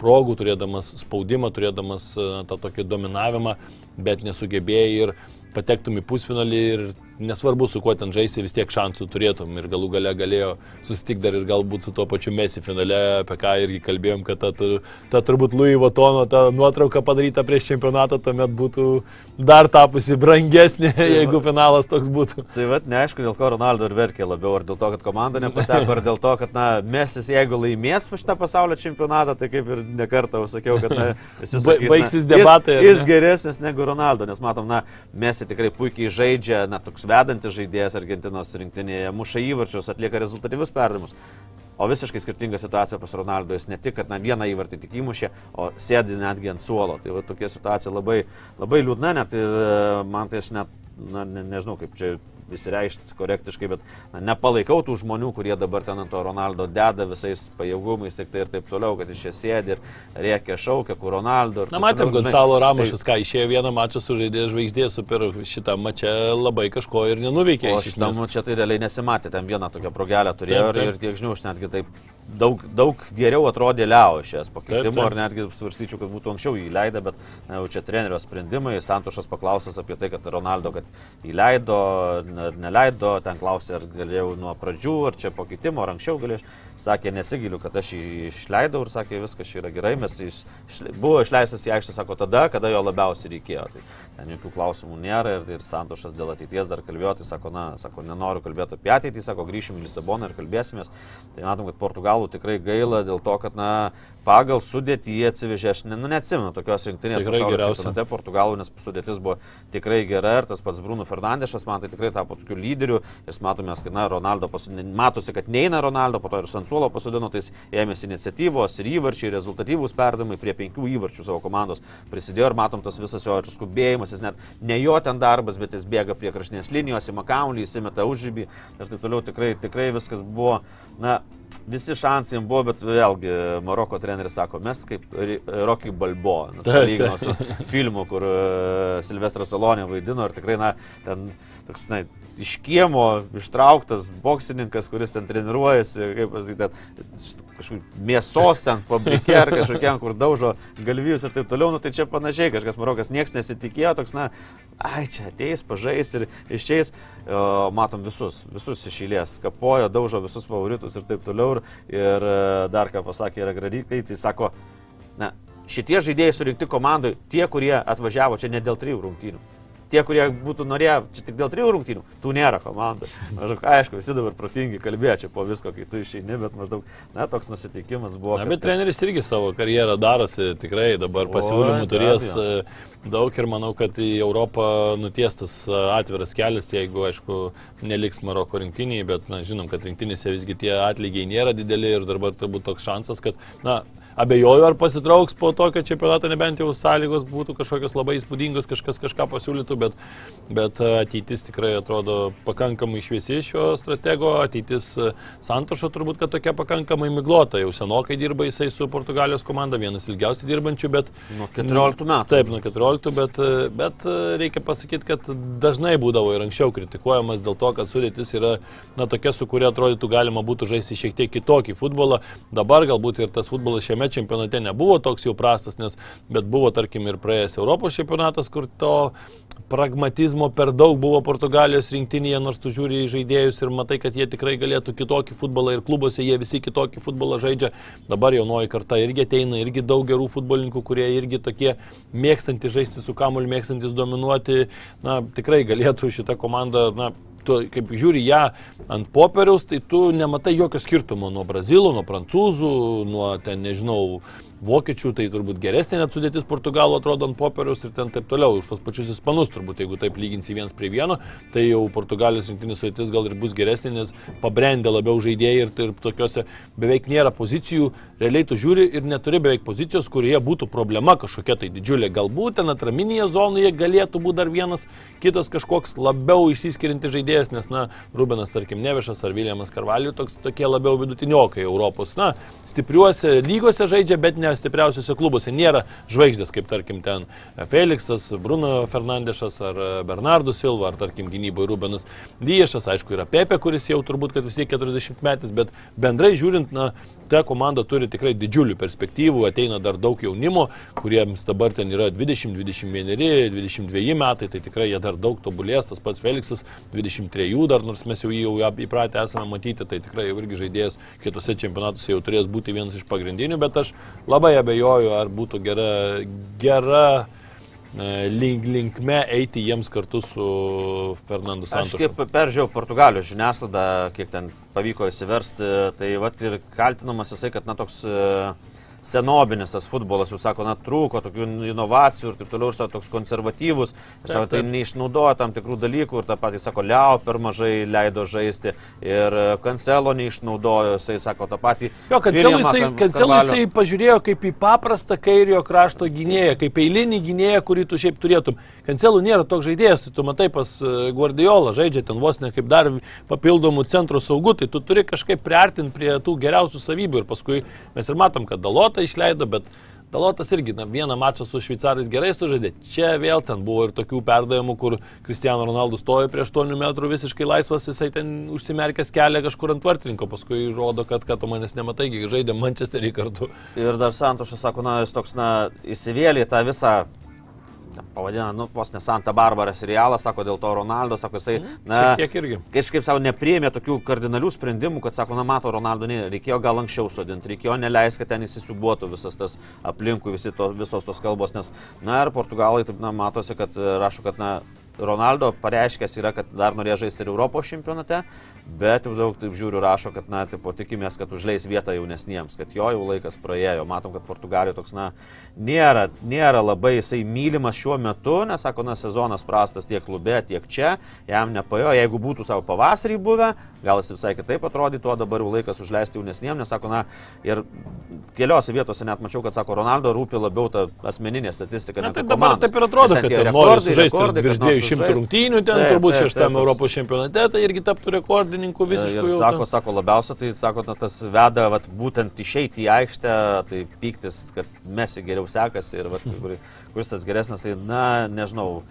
progų, turėdamas spaudimą, turėdamas e, tą tokį dominavimą, bet nesugebėjai ir patektum į pusfinalį ir nesvarbu su kuo ten žaisti, vis tiek šansų turėtum ir galų gale galėjo susitikti dar ir galbūt su tuo pačiu Mesi finale, apie ką irgi kalbėjom, kad ta, ta, ta turbūt Louis Vuittono ta nuotrauka padaryta prieš čempionatą tuomet būtų dar tapusi brangesnė, jeigu finalas toks būtų. Tai vad, neaišku, dėl ko Ronaldo ir verkė labiau, ar dėl to, kad komanda nepateko, ar dėl to, kad, na, Mesis, jeigu laimės šitą pasaulio čempionatą, tai kaip ir nekartą sakiau, kad, na, visi sakys, baigsis debatai, Jis, jis geresnis negu Ronaldo, nes matom, na, Mesi tikrai puikiai žaidžia, na, toks vedantis žaidėjas Argentinos rinktinėje, muša įvarčius, atlieka rezultatyvius perdavimus. O visiškai skirtinga situacija pas Ronaldo. Jis ne tik, kad na, vieną įvartį tik įmušė, o sėdi netgi ant suolo. Tai va, tokia situacija labai, labai liūdna, net ir e, man tai aš net, na, ne, nežinau kaip čia įsireikšti korektiškai, bet na, nepalaikau tų žmonių, kurie dabar ten ant to Ronaldo deda visais pajėgumais tik tai ir taip toliau, kad iš čia sėdi ir rėkia, šaukia, kur Ronaldo. Na, matėm. Gonzalo Ramošas, ką išėjo vieną mačą su žaidėjais žvaigždės, super šitą mačą labai kažko ir nenuveikė. O esmės. čia tai realiai nesimatė, ten vieną tokią progelę turėjo Taip, taip. ir, tiek žinių, aš netgi taip daug, daug geriau atrodė Leo šias pakeitimo, ar netgi svarstyčiau, kad būtų anksčiau įleidę, bet na, jau čia trenerio sprendimai, Santošas paklausęs apie tai, kad Ronaldo, kad įleido, ne- neleido, ten klausė, ar galėjau nuo pradžių, ar čia pakeitimo, ar anksčiau galėjau. Sakė, nesigiliu, kad aš jį išleidau ir sakė, viskas čia yra gerai, mes jis išle- buvo išleistas į aikštę, sako, tada, kada jo labiausiai reikėjo. Tai ten jokių klausimų nėra ir, ir Santošas dėl ateities dar kalbėjo, tai sako, na, sako, nenoriu kalbėti apie ateitį, sako, grįšim į Lisaboną ir kalbėsimės. Tai matom, kad Portugalų tikrai gaila dėl to, kad, na, pagal sudėtį jie atsivežė, aš ne, nu, neatsimenu tokios rinktinės Tikrai geriausia. Portugalų, nes sudėtis buvo tikrai gera ir tas pats Bruno Fernandešas man tai tikrai tapo tokiu lyderiu ir matome, kad, na, Ronaldo, pasodino, matosi, kad neina Ronaldo, po to ir Sansuolo pasodino, tai jis ėmėsi iniciatyvos ir įvarčiai, rezultatyvūs perdavimai prie penkių įvarčių savo komandos prisidėjo ir matom tas visas jo ir skubėjimas, jis net ne jo ten darbas, bet jis bėga prie kraštinės linijos, įma kaulį, įsimeta užžybį ir taip toliau. Tikrai, tikrai viskas buvo, na, visi šansai jam buvo, bet vėlgi Maroko treneris sako, mes kaip Ri- Rocky Balbo, palygino su filmu, kur e, Silvestras Salonė vaidino ir tikrai, na, ten toks, na, iš kiemo ištrauktas boksininkas, kuris ten treniruojasi, kaip pasakyti, ten kažkokių mėsos ten fabrike ar kažkokiam, kur daužo galvijus ir taip toliau, nu tai čia panašiai, kažkas Marokas nieks nesitikėjo, toks, na, ai čia ateis, pažais ir išeis, matom visus, visus iš eilės, kapojo, daužo visus favoritus ir taip toliau. Ir, ir e, dar ką pasakė yra Gradikai, tai sako, na, šitie žaidėjai surinkti komandai, tie, kurie atvažiavo čia ne dėl trijų rungtynių. Tie, kurie būtų norėję čia tik dėl trijų rungtynių, tų nėra komandai. Maždaug, aišku, visi dabar protingi kalbėjo čia po visko, kai tu išeini, bet maždaug, na, toks nusiteikimas buvo. Na, kad- bet treneris irgi savo karjerą darosi, tikrai dabar pasiūlymų turės abejo. e, daug ir manau, kad į Europą nutiestas e, atviras kelias, jeigu, aišku, neliks Maroko rinktiniai, bet na, žinom, kad rinktinėse visgi tie atlygiai nėra dideli ir dabar turbūt toks šansas, kad, na, abejoju, ar pasitrauks po tokio čempionato, nebent jau sąlygos būtų kažkokios labai įspūdingos, kažkas kažką pasiūlytų, bet, bet e, ateitis tikrai atrodo pakankamai šviesi šio stratego, ateitis e, Santošo turbūt, kad tokia pakankamai miglota, jau senokai dirba jisai su Portugalijos komanda, vienas ilgiausiai dirbančių, bet... Nuo 14 metų. Taip, nuo 14, bet, e, bet reikia pasakyti, kad dažnai būdavo ir anksčiau kritikuojamas dėl to, kad sudėtis yra na, tokia, su kuria atrodytų galima būtų žaisti šiek tiek kitokį futbolą. Dabar galbūt ir tas futbolas šiame čempionate nebuvo toks jau prastas, nes, bet buvo, tarkim, ir praėjęs Europos čempionatas, kur to pragmatizmo per daug buvo Portugalijos rinktinėje, nors tu žiūri į žaidėjus ir matai, kad jie tikrai galėtų kitokį futbolą ir klubuose jie visi kitokį futbolą žaidžia. Dabar jaunoji karta irgi ateina, irgi daug gerų futbolininkų, kurie irgi tokie mėgstantys žaisti su kamuoliu, mėgstantys dominuoti. Na, tikrai galėtų šitą komandą, na, tu kaip žiūri ją ant popieriaus, tai tu nematai jokio skirtumo nuo brazilų, nuo prancūzų, nuo ten, nežinau, vokiečių, tai turbūt geresnė net sudėtis portugalų atrodo ant popieriaus ir ten taip toliau. Už tos pačius ispanus turbūt, jeigu taip lyginsi vienas prie vieno, tai jau portugalijos rinktinės sudėtis gal ir bus geresnė, nes pabrendė labiau žaidėjai ir, ir tokiuose beveik nėra pozicijų. Realiai tu žiūri ir neturi beveik pozicijos, kurioje būtų problema kažkokia tai didžiulė. Galbūt ten atraminėje zonoje galėtų būti dar vienas kitas kažkoks labiau išsiskiriantis žaidėjas, nes, na, Rubenas, tarkim, Nevišas ar Viljamas Karvaliu, toks tokie labiau vidutiniokai Europos. Na, stipriuose lygose žaidžia, bet ne stipriausiuose klubuose. Nėra žvaigždės, kaip tarkim ten Felixas, Bruno Fernandešas ar Bernardo Silva, ar tarkim gynyboje Rubenas Diešas, aišku, yra Pepe, kuris jau turbūt, kad vis tiek 40 metais, bet bendrai žiūrint, na, ta komanda turi tikrai didžiulių perspektyvų, ateina dar daug jaunimo, kuriems dabar ten yra 20, 21, 22 metai, tai tikrai jie dar daug tobulės, tas pats Feliksas 23 dar, nors mes jau jį jau įpratę esame matyti, tai tikrai jau irgi žaidėjas kitose čempionatuose jau turės būti vienas iš pagrindinių, bet aš labai abejoju, ar būtų gera, gera link, linkme eiti jiems kartu su Fernandu Aš Santošu. kaip peržiūrėjau Portugalijos žiniasklaidą, kiek ten pavyko įsiversti, tai vat ir kaltinamas jisai, kad na toks e, senobinis tas futbolas, jau sako, na trūko tokių inovacijų ir taip toliau, ir sako, toks konservatyvus, ir sako, tai taip. neišnaudoja tam tikrų dalykų ir tą patį sako, Liao per mažai leido žaisti ir Kancelo neišnaudojo, jisai sako tą patį. Jo, Williamą jisai, Kan- Kancelų Carvalho. jisai pažiūrėjo kaip į paprastą kairio krašto gynėją, kaip eilinį gynėją, kurį tu šiaip turėtum. Kancelų nėra toks žaidėjas, tai tu matai pas e, Guardiola žaidžia ten vos ne kaip dar papildomų centro saugų, tai tu turi kažkaip priartinti prie tų geriausių savybių ir paskui mes ir matom, kad Dalotą išleido, bet Dalotas irgi na, vieną mačą su šveicarais gerai sužaidė. Čia vėl ten buvo ir tokių perdavimų, kur Cristiano Ronaldo stojo prieš 8 metrų visiškai laisvas, jisai ten užsimerkęs kelią kažkur ant vartininko, paskui žodo, kad, kad tu manęs nematai, kai žaidė Manchesterį kartu. Ir dar Santošas sako, na, jis toks, na, įsivėlė tą visą, pavadina, nu, vos ne Santa Barbara serialą, sako, dėl to Ronaldo, sako, jisai, na, Šiek tiek irgi. kažkaip savo nepriėmė tokių kardinalių sprendimų, kad, sako, na, mato Ronaldo, ne, reikėjo gal anksčiau sodinti, reikėjo neleisti, kad ten įsisubuotų visas tas aplinkui, visi to, visos tos kalbos, nes, na, ir portugalai, taip, na, matosi, kad rašo, kad, na, Ronaldo pareiškęs yra, kad dar norėjo žaisti ir Europos čempionate, bet jau daug, taip žiūriu, rašo, kad, na, tipo, tikimės, kad užleis vietą jaunesniems, kad jo jau laikas praėjo. Matom, kad Portugalijoje toks, na, nėra, nėra labai jisai mylimas šiuo metu, nes, sako, na, sezonas prastas tiek klube, tiek čia, jam nepajo, jeigu būtų savo pavasarį buvę, gal jis visai kitaip atrodytų, o dabar jau laikas užleisti jaunesniems, nes, sako, na, ir keliose vietose net mačiau, kad, sako, Ronaldo rūpi labiau ta asmeninė statistika. Na, tai dabar taip ir atrodo, kad ten nori rekordai, sužaisti rekordai, virš kad nors 200 sužaist. rungtynių, ten turbūt taip, šeštam taip, toks- Europos čempionate, tai irgi taptų rekordininku visiškai. Jau sako, sako, labiausia tai, sako, na, tas veda vat, būtent išeiti į aikštę, tai pyktis, kad mes geriau sekasi ir vat, kur, kuris tas geresnis, tai, na, nežinau,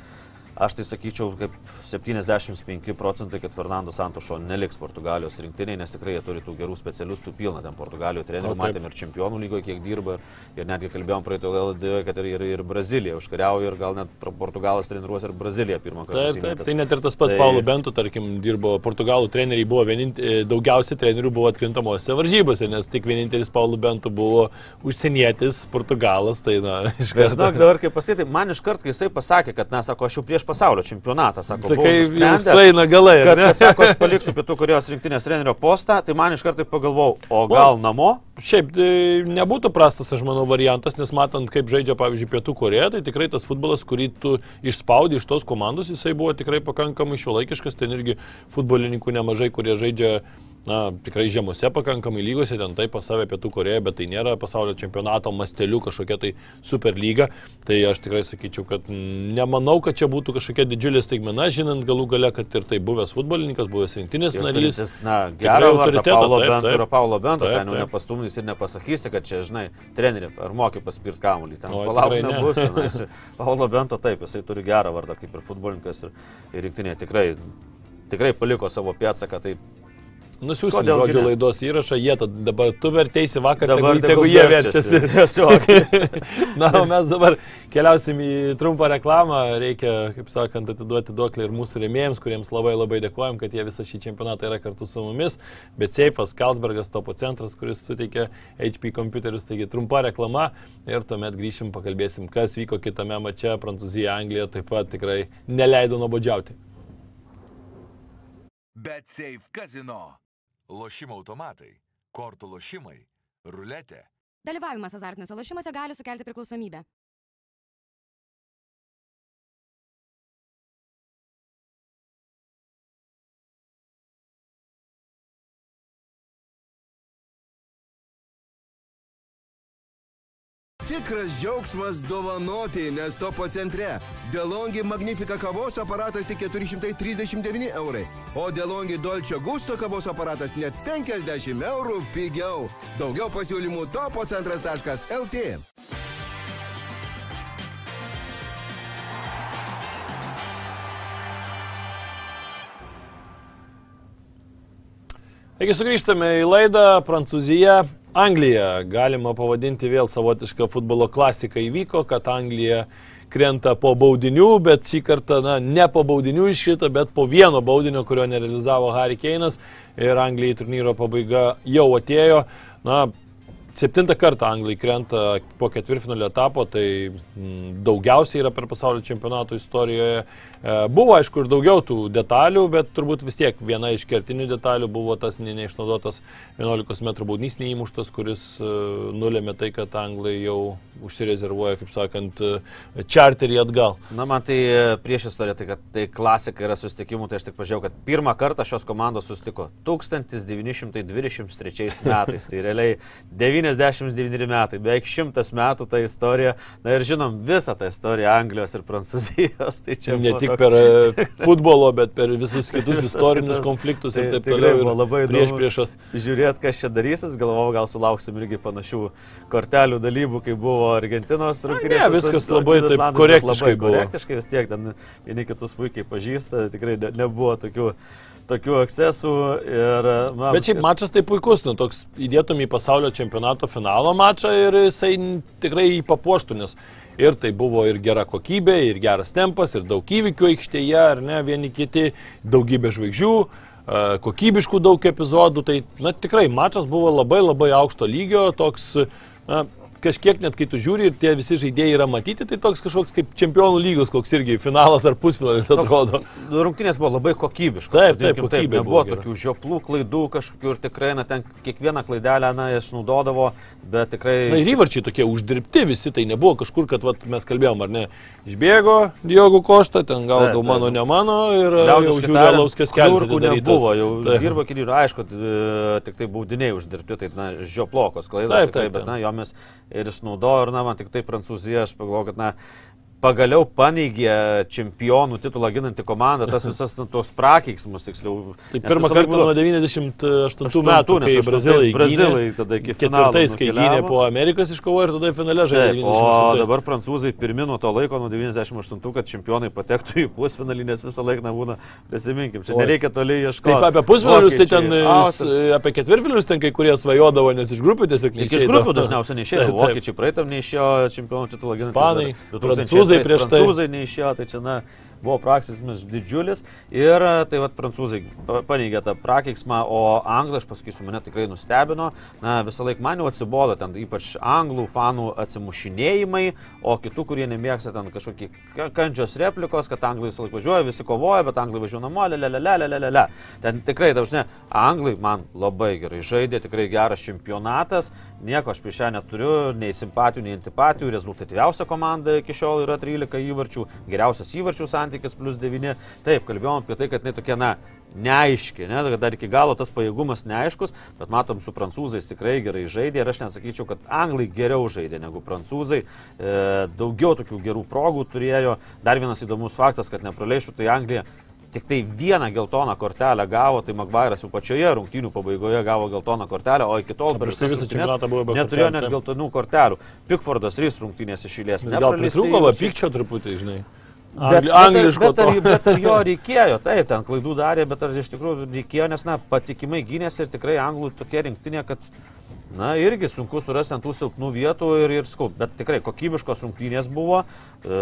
aš tai sakyčiau, kaip 75 procentai, kad Fernando Santošo neliks Portugalijos rinktiniai, nes tikrai jie turi tų gerų specialistų pilną ten Portugalijoje trenerių, O, taip. matėm ir čempionų lygoje, kiek dirba, ir, ir netgi kalbėjom praeitą laidą, kad ir, ir, ir Brazilija užkariauja, ir gal net Portugalas treniruos ir Braziliją pirmą kartą. Taip, taip, tai net ir tas pats Tai-. Paulo Bento, tarkim, dirbo Portugalų treneriai, buvo vienint, e, daugiausiai trenerių buvo atkrintamosiose varžybose, nes tik vienintelis Paulo Bento buvo užsienietis, Portugalas, tai na, iš Bet žinok, karto. dabar kaip pasakyti, man iš karto, kai jisai pasakė, kad, na, sako, aš jau prieš pasaulio čempionatą, sako, Sakai, jau sueina galai, kad, kad, sako, aš paliksiu Pietų Korejos rinktinės trenerio postą, tai man iš karto pagalvojau, o gal namo? Šiaip tai nebūtų prastas, aš manau, variantas, nes matant, kaip žaidžia, pavyzdžiui, Pietų Koreja, tai tikrai tas futbolas, kurį tu išspaudi iš tos komandos, jisai buvo tikrai pakankamai šiuolaikiškas, ten irgi futbolininkų nemažai, kurie žaidžia na, tikrai žemose pakankamai lygose, ten taip pas save Pietų Koreja, bet tai nėra pasaulio čempionato masteliu kažkokia tai super lyga. Tai aš tikrai sakyčiau, kad nemanau, kad čia būtų kažkokia didžiulė staigmena, žinant galų gale, kad ir tai buvęs futbolininkas, buvęs rinktinės Ir narys. turintis, Na, gerą autoritetą, Paulo taip, Bento taip. Paulo Bento, Taip, ten jau taip. nepastumdys ir nepasakysi, kad čia, žinai, treneri, ar moki paspirt kamuolį, ten Oi, palauk nebus. Na, jisai- Paulo Bento taip, jisai turi gerą vardą kaip ir futbolininkas ir, ir rinktinė tikrai, tikrai paliko savo pėdsaką, tai Nusiųsim Kodėl gi žodžio ne? laidos įrašą, jie dabar tu verteisi vakar, dabar tegu, tegu jie verčiasi. Na, o mes dabar keliausim į trumpą reklamą. Reikia, kaip sakant, atiduoti duoklį ir mūsų rėmėjams, kuriems labai labai dėkojom, kad jie visą šį čempionatą yra kartu su mumis. Bet Seifas, Kalsbergas, topo centras, kuris suteikia HP kompiuterius. Taigi trumpa reklama ir tuomet grįšim, pakalbėsim, kas vyko kitame mače. Prancūzija, Anglija taip pat tikrai neleido nuobodžiauti. Bet Safe Casino. Lošimo automatai, kortų lošimai, ruletė. Dalyvavimas azartiniuose lošimuose gali sukelti priklausomybę. Tikras džiaugsmas dovanoti, nes topo centre. Delongi Magnifica kavos aparatas tik 439 eurai, o Delongi Dolce Gusto kavos aparatas net 50 eurų pigiau. Daugiau pasiūlymų topo centras.lt. Taigi sugrįžtame į laidą. Prancūzija Anglija, galima pavadinti vėl savotišką futbolo klasiką. Įvyko, kad Anglija krenta po baudinių, bet šį kartą, na, ne po baudinių iškrito, bet po vieno baudinio, kurio nerealizavo Harry Keinas. Ir Anglijai turnyro pabaiga jau atėjo. Na, Septintą kartą Anglai krenta po ketvirtfinalio etapo, tai mm, daugiausiai yra per pasaulio čempionato istorijoje. E, buvo aišku ir daugiau tų detalių, bet turbūt vis tiek viena iš kertinių detalių buvo tas ne, neišnaudotas 11 m baudnys neįmuštas, kuris e, nulėmė tai, kad Anglai jau užsirezervuoja, kaip sakant, e, čarterį atgal. Na, man tai prieš istoriją, tai kad tai klasika yra susitikimų, tai aš tik pažiūrėjau, kad pirmą kartą šios komandos susitiko 1923 metais. Tai realiai 99 metai, beveik 100 metų ta istorija. Na ir žinom visą tą istoriją Anglijos ir Prancūzijos. Tai čia Ne tik toks- per e, futbolo, bet per visus kitus Visas istorinius kitas. konfliktus Tai ir taip toliau. ir labai prieš priešas. Žiūrėt, kas čia darysis, galvojau, gal sulauksim irgi panašių kortelių dalybų, kai buvo Argentinos rungtynės. ne, viskas labai taip korektiškai buvo. Korektiškai vis tiek, ten vieni kitus puikiai pažįsta, tikrai ne, nebuvo tokių, tokių ekscesų. Ir, na, Bet šiaip mačas tai puikus, nu, toks įdėtum į pasaulio čempionato finalo mačą ir jisai tikrai jį papuoštų, nes ir tai buvo ir gera kokybė, ir geras tempas, ir daug įvykių aikštėje, ar ne, vieni kiti, daugybė žvaigždžių, e, kokybiškų daug epizodų, tai na, tikrai mačas buvo labai labai aukšto lygio, toks na, kažkiek net kai tu žiūri ir tie visi žaidėjai yra matyti, tai toks kažkoks kaip čempionų lygos, koks irgi finalas ar pusfinalis atrodo. Rungtynės buvo labai kokybiškos. Taip, taip, vadinkim kokybė nebuvo buvo gera. tokių žioplų klaidų kažkokių ir tikrai, na, ten kiekvieną klaidelę, na, išnaudodavo, bet tikrai... Na ir įvarčiai tokie uždirbti visi, tai nebuvo kažkur, kad vat, mes kalbėjom, ar ne, išbėgo Diogo Košta, ten gal Taip, mano, taip. ne mano ir jau Liaudiškai žiūrėjo tariant, Lauskas kelias. nebuvo, jau Taip. dirba kiti ir aišku, e, tik tai baudiniai uždirbti, tai na, žioplokos klaidos Taip, tikrai, taip, bet taip. na, jomis ir išnaudojo ir na, man tik tai Prancūzija, aš pagalvoju, kad na, pagaliau paneigė čempionų titulą ginantį komandą, tas visas na, tuos prakeiksmus, tiksliau. Tai pirmą kartą laiką nuo būdavo- 98 metų, kai Brazilai, Brazilai gynė, tada iki finalo ketvirtais, kai gynė po Amerikos iškovojo ir tada finale žaidė. O 98. dabar prancūzai pirmi nuo to laiko, nuo 98, kad čempionai patektų į pusfinalį, nes visą laiką nebūna, prisiminkim, čia nereikia toli ieškoti. Taip, apie pusfinalius, tai ten, s- apie ketvirtfinalius ten kai kurie svajodavo, nes iš grupių tiesiog Tik iš grupių dažniausiai neišėjo. Vokiečiai praeitam neišėjo čempionų titulą ginti. Ispanai, prancūzai prieš tai. Prancūzai neišėjo, tai čia na, buvo praksismas didžiulis. Ir e, tai vad prancūzai pa- paneigė tą prakeiksmą, o anglai, aš pasakysiu, mane tikrai nustebino. Na, visą laiką man jau atsibodo ten ypač anglų fanų atsimušinėjimai, o kitų, kurie nemėgsta ten kažkokį ka- kančios replikos, kad anglai visą laiką važiuoja, visi kovoja, bet anglai važiuoja namo, lelelelelelelele. Ten tikrai, dažnai, anglai man labai gerai žaidė, tikrai geras čempionatas. Nieko aš prieš ją neturiu, nei simpatijų, nei antipatijų. Rezultatyviausia komanda iki šiol yra 13 įvarčių, geriausias įvarčių santykis plus 9. Taip, kalbėjom apie tai, kad jinai tokia, na, neaiški, ne, kad dar iki galo tas pajėgumas neaiškus, bet matom, su prancūzais tikrai gerai žaidė ir aš nesakyčiau, kad anglai geriau žaidė negu prancūzai, e, daugiau tokių gerų progų turėjo. Dar vienas įdomus faktas, kad nepraleišų, tai Anglija tik tai vieną geltoną kortelę gavo, tai Magvairas jau pačioje rungtynių pabaigoje gavo geltoną kortelę, o iki tol prieš tai visą čempionatą buvo be neturėjo kortelių, net geltonų kortelių. Pikfordas 3 rungtynės iš eilės. Gal pritrūko va pykčio truputį, žinai. Bet, Angli, bet, ar- angliško. bet, ar, bet ar jo reikėjo, taip, ten klaidų darė, bet ar iš tikrųjų reikėjo, nes, na, patikimai gynėsi ir tikrai anglų tokia rinktinė, kad, na, irgi sunku surasti ant tų silpnų vietų ir, ir skau, bet tikrai kokybiškos rungtynės buvo, e,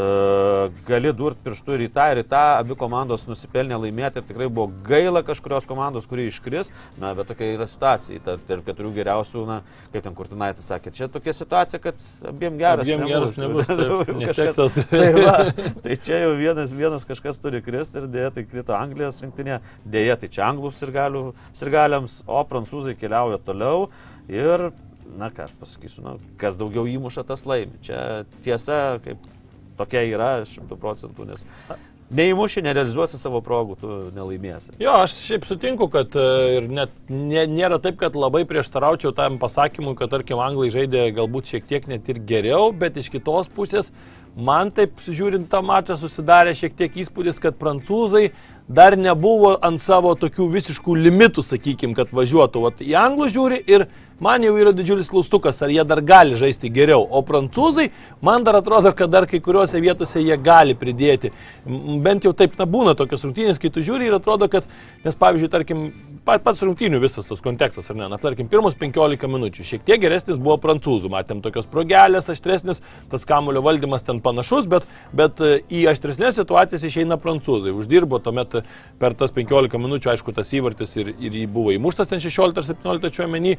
gali durti pirštų ir į tą, ir į tą, abi komandos nusipelnė laimėti ir tikrai buvo gaila kažkurios komandos, kurie iškris, na, bet tokia yra situacija, tarp, tarp keturių geriausių, na, kaip ten Kurtinaitis sakė, čia tokia situacija, kad abiem geras Abiem geras nebus, taip, neseksas. Tai, va, tai čia jau vienas, vienas kažkas turi kristi ir dėja tai krito Anglijos rinktinė, dėja tai čia anglų sirgaliams, o prancūzai keliauja toliau ir, na ką aš pasakysiu, na, kas daugiau įmuša, tas laimi. Čia tiesa, kaip tokia yra šimtų procentų, nes neįmuši, nerealizuosi savo progų, tu nelaimėsi. Jo, aš šiaip sutinku, kad e, ir net nė, nėra taip, kad labai prieštaraučiau tam pasakymui, kad tarkim anglai žaidė galbūt šiek tiek net ir geriau, bet iš kitos pusės man taip žiūrint tą mačą susidarė šiek tiek įspūdis, kad prancūzai dar nebuvo ant savo tokių visiškų limitų, sakykime, kad važiuotų. Vat į anglų žiūri ir man jau yra didžiulis klaustukas, ar jie dar gali žaisti geriau. O prancūzai, man dar atrodo, kad dar kai kuriuose vietose jie gali pridėti. Bent jau taip na, būna tokios rungtynės, kai tu žiūri ir atrodo, kad, nes pavyzdžiui, tarkim, pa- pats rungtynių visas tas kontekstas, ar ne, na, tarkim, pirmus 15 minučių šiek tiek geresnis buvo prancūzų, matėm tokios progelės, aštresnis, tas kamulio valdymas ten panašus, bet, bet e, į aštresnės situacijas išeina prancūzai. Uždirbo tuomet e, per tas 15 minučių, aišku, tas įvartis ir, ir jį buvo įmuštas ten 16 ar 17 čia menį,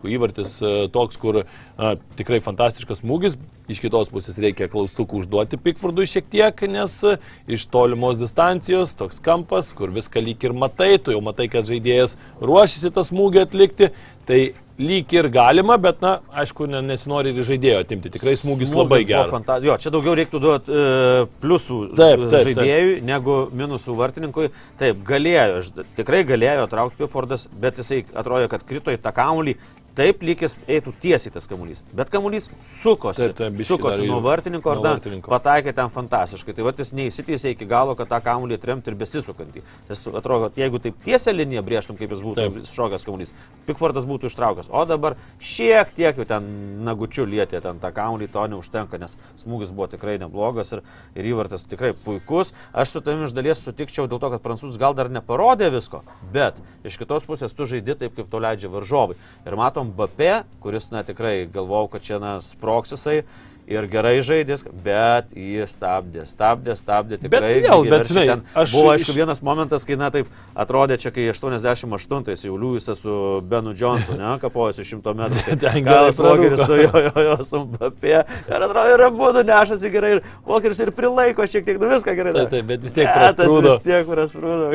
aišku, įvartis e, toks, kur a, tikrai fantastiškas smūgis, iš kitos pusės reikia klaustukų užduoti Pikfordui šiek tiek, nes e, iš tolimos distancijos toks kampas, kur viską lyg ir matai, tu jau matai, kad žaidėjas ruošiasi tą smūgį atlikti, tai lyg ir galima, bet, na, aišku, ne, nesinori ir žaidėjo atimti. Tikrai smūgis, smūgis labai geras. fanta- Jo, čia daugiau reiktų duoti e, pliusų Taip, taip, žaidėjui negu minusų vartininkui. Taip, galėjo, tikrai galėjo traukti Pifordas, bet jisai atrodo, kad krito į tą kamuolį. Taip, lygis eitų tiesiai tas kamuolys. Bet kamuolys sukosi. Taip, taip, sukosi nuo vartininko nuo dar pataikė ten fantastiškai. Tai va jis neįsiteisė iki galo, kad tą kamuolį atremti ir besisukantį. Jis atrodo, kad jeigu taip tiesia linija brėžtum, kaip jis būtų Taip. šokas kamuolys, Pikfordas būtų ištraukęs. O dabar šiek tiek jau ten nagučių lietė ten tą kamuolį, to neužtenka, nes smūgis buvo tikrai neblogas ir, ir įvartas tikrai puikus. Aš su tavimi iš dalies sutikčiau dėl to, kad prancūzas gal dar neparodė visko, bet iš kitos pusės tu žaidi taip, kaip to leidžia varžovai. Ir matom Bape, kuris, na tikrai galvau, kad čia, na, sproksisai. Ir gerai žaidės, bet jį stabdė, stabdė, stabdė tikrai. vėl, bet, žinai, aš buvo, aišku, iš- vienas momentas, kai, na taip, atrodė čia, kai 88-ais jau Liujisas su Benu Johnsonu, ne, kapojasi 100 metrų. tai Walkeris prarūko. su jo, jo, jo, su Mbappé. Ir atrodo, ir abu nešasi gerai. Ir Walkeris ir prilaiko šiek tiek, nu viską gerai. Taip, taip, bet vis tiek Bet prasprūdo. Vis tiek prasprūdo.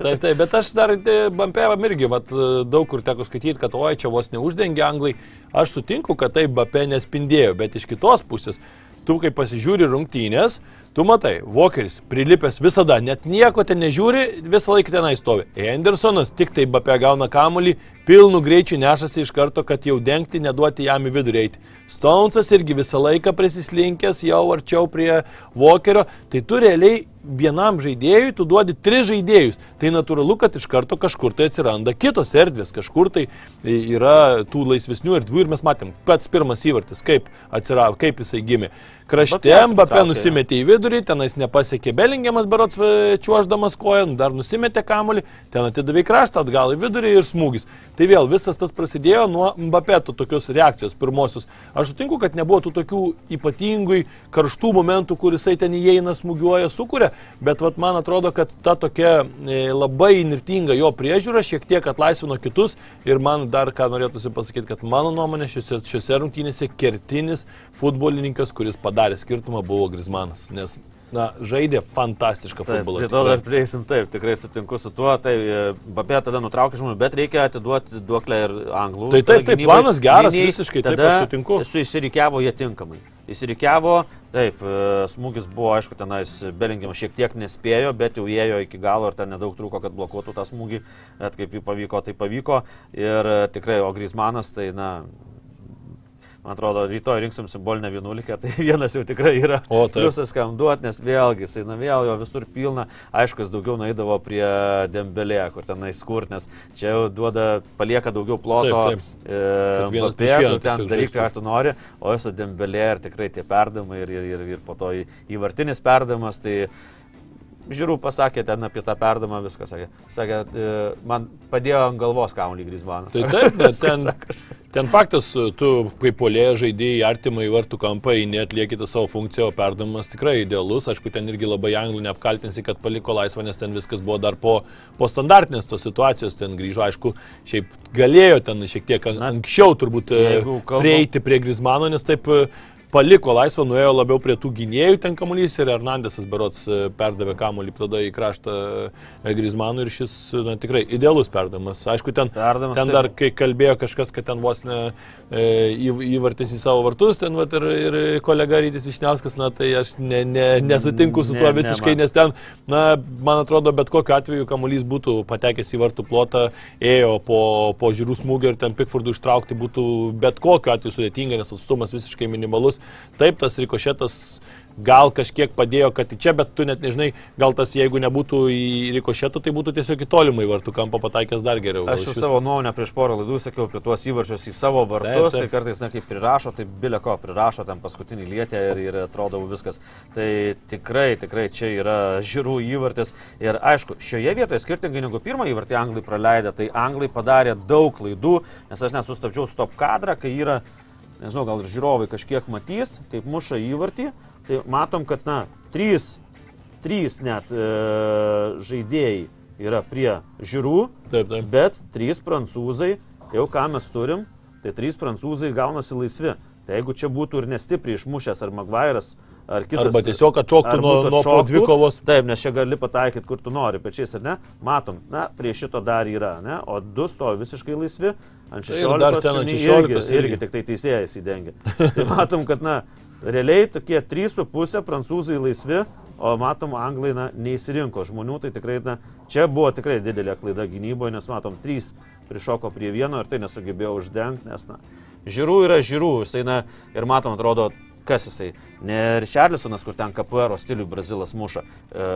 Taip, taip, bet aš dar Bampėvam irgi, vat, daug kur teko skaityti, kad oi, čia vos neuždengia anglai. Aš sutinku, kad taip Bampė nespindėjo, bet iš kitos pusės, tu kai pasižiūri rungtynės, tu matai, Vokeris prilipęs visada, net nieko ten nežiūri, visą laiką tenai stovi. Andersonas tik tai Bampė gauna kamuolį, pilnu greičiu nešasi iš karto, kad jau dengti, neduoti jam į vidurį eiti. Stonesas irgi visą laiką prisislinkęs jau arčiau prie Vokerio, tai tu realiai vienam žaidėjui tu duodi tris žaidėjus. Tai natūralu, kad iš karto kažkur tai atsiranda kitos erdvės, kažkur tai yra tų laisvesnių erdvių ir mes matėm, pats pirmas įvartis, kaip atsirado, kaip jisai gimė. Krašte Mbappé nusimetė į vidurį, tenais nepasiekė Belingiamas berots e, čiuoždamas koją, dar nusimetė kamuolį, ten atidavė į kraštą, atgal į vidurį ir smūgis. Tai vėl visas tas prasidėjo nuo Mbappé tų tokios reakcijos pirmosios. Aš sutinku, kad nebuvo tų tokių ypatingai karštų momentų, kur jisai ten įeina, smūgiuoja, sukuria, bet vat, man atrodo, kad ta tokia e, labai nirtinga jo priežiūra šiek tiek atlaisvino kitus ir man dar ką norėtųsi pasakyti, kad mano nuomonė šiuose, šiuose rungtynėse kertinis futbolininkas, kuris padarė skirtumą, buvo Grismanas, nes na, žaidė fantastišką Taip, futbolą. tai to dar prieisim, taip, tikrai sutinku su tuo, tai Babė tada nutraukė žmonių, bet reikia atiduoti duoklę ir anglų. Tai taip, taip, gynybai, planas geras, gynėjai, visiškai, taip, aš sutinku. Su įsirikiavo jie tinkamai. Įsirikiavo, taip, e, smūgis buvo, aišku, tenais Belingiamas šiek tiek nespėjo, bet jau ėjo iki galo ir ten nedaug trūko, kad blokuotų tą smūgį, bet kaip jį pavyko, tai pavyko. Ir e, tikrai, o Grismanas, tai, na, Man atrodo, rytoj rinksim simbolinę vienuolikę, tai vienas jau tikrai yra O, taip. pliusas kam duot, nes vėlgi, jisai, na vėl jo visur pilna, aišku, jis daugiau naidavo prie Dembelė, kur tenais kur, nes čia jau duoda, palieka daugiau ploto. Taip, taip. Kad vienas prieš vieną ten daryk, ką tu nori, o jis su Dembelė ir tikrai tie perdavimai ir, ir, ir, ir po to įvartinis perdavimas, tai Žiūrų pasakė ten apie tą perdamą viską, sakė. Sakė, e, man padėjo ant galvos kaunį Grismanas. Tai taip, bet ten, ten faktas, tu kaip polėje žaidėjai artimai vartų kampą, netliekite savo funkciją, o perdavimas tikrai idealus. Aišku, ten irgi labai anglų neapkaltinsi, kad paliko laisvą, nes ten viskas buvo dar po, po standartinės tos situacijos, ten grįžo, aišku, šiaip galėjo ten šiek tiek an- anksčiau turbūt e, kalbam- prieiti prie Grismano, nes taip e, paliko laisvą, nuėjo labiau prie tų gynėjų ten kamuolys ir Hernandesas berots e, perdavė kamuolį tada į kraštą e, Grismanui ir šis na, tikrai idealus perdavimas. Aišku, ten, Perdavimas, ten dar kai kalbėjo kažkas, kad ten vos ne e, įvartis į savo vartus, ten vat, ir, ir kolega Rytis Višniauskas, na tai aš ne, ne, nesutinku su Ne, tuo ne, visiškai, man- nes ten, na, man atrodo, bet kokiu atveju kamuolys būtų patekęs į vartų plotą, ėjo po, po žiūrų smūgio ir ten Pikfordų ištraukti būtų bet kokiu atveju sudėtinga, nes atstumas visiškai minimalus. Taip, tas rikošėtas gal kažkiek padėjo, kad į čia, bet tu net nežinai, gal tas jeigu nebūtų į rikošetų, tai būtų tiesiog į tolimą į vartų kampą pataikęs dar geriau. Aš jau savo nuomonę prieš porą laidų sakiau apie tuos įvarčius į savo vartus, Taip, taip. tai kartais, na, kaip prirašo, tai bilė ko prirašo, ten paskutinį lietę ir, ir atrodo viskas. Tai tikrai, tikrai čia yra žiūrų įvartis. Ir aišku, šioje vietoje skirtingai negu pirmą įvartį anglai praleidę, tai anglai padarė daug klaidų, nes aš nesustabdžiau stop kadrą, kai yra, nežinau, gal ir žiūrovai kažkiek matys, kaip muša įvartį, tai matom, kad, na, trys, trys net e, žaidėjai yra prie žiūrų, Taip, taip. Bet trys prancūzai, jau ką mes turim, tai trys prancūzai gaunasi laisvi. Tai jeigu čia būtų ir nestipriai išmušęs ar Magvairas, ar kitas. Arba tiesiog atšoktų ar nuo, nuo po atšoktų, dvikovos. Taip, nes čia gali pataikyti, kur tu nori, pečiais ar ne. Matom, na, prie šito dar yra, ne, o du stovi visiškai laisvi. Ant Tai ir dar 16 ten ant irgi- 16 irgi, irgi. irgi tik tai teisėjas įdengia. tai matom, kad, na, realiai tokie 3,5 prancūzai laisvi, o matom, anglai, na, neįsirinko žmonių, tai tikrai, na, čia buvo tikrai didelė klaida gynyboje, nes matom, 3 prišoko prie vieno ir tai nesugebėjo uždengti, nes, na, žiūrų yra žiūrų, jisai, na, ir matom, atrodo, kas jisai. Ne Richarlisonas, kur ten kapuero stilių Brazilas muša. E,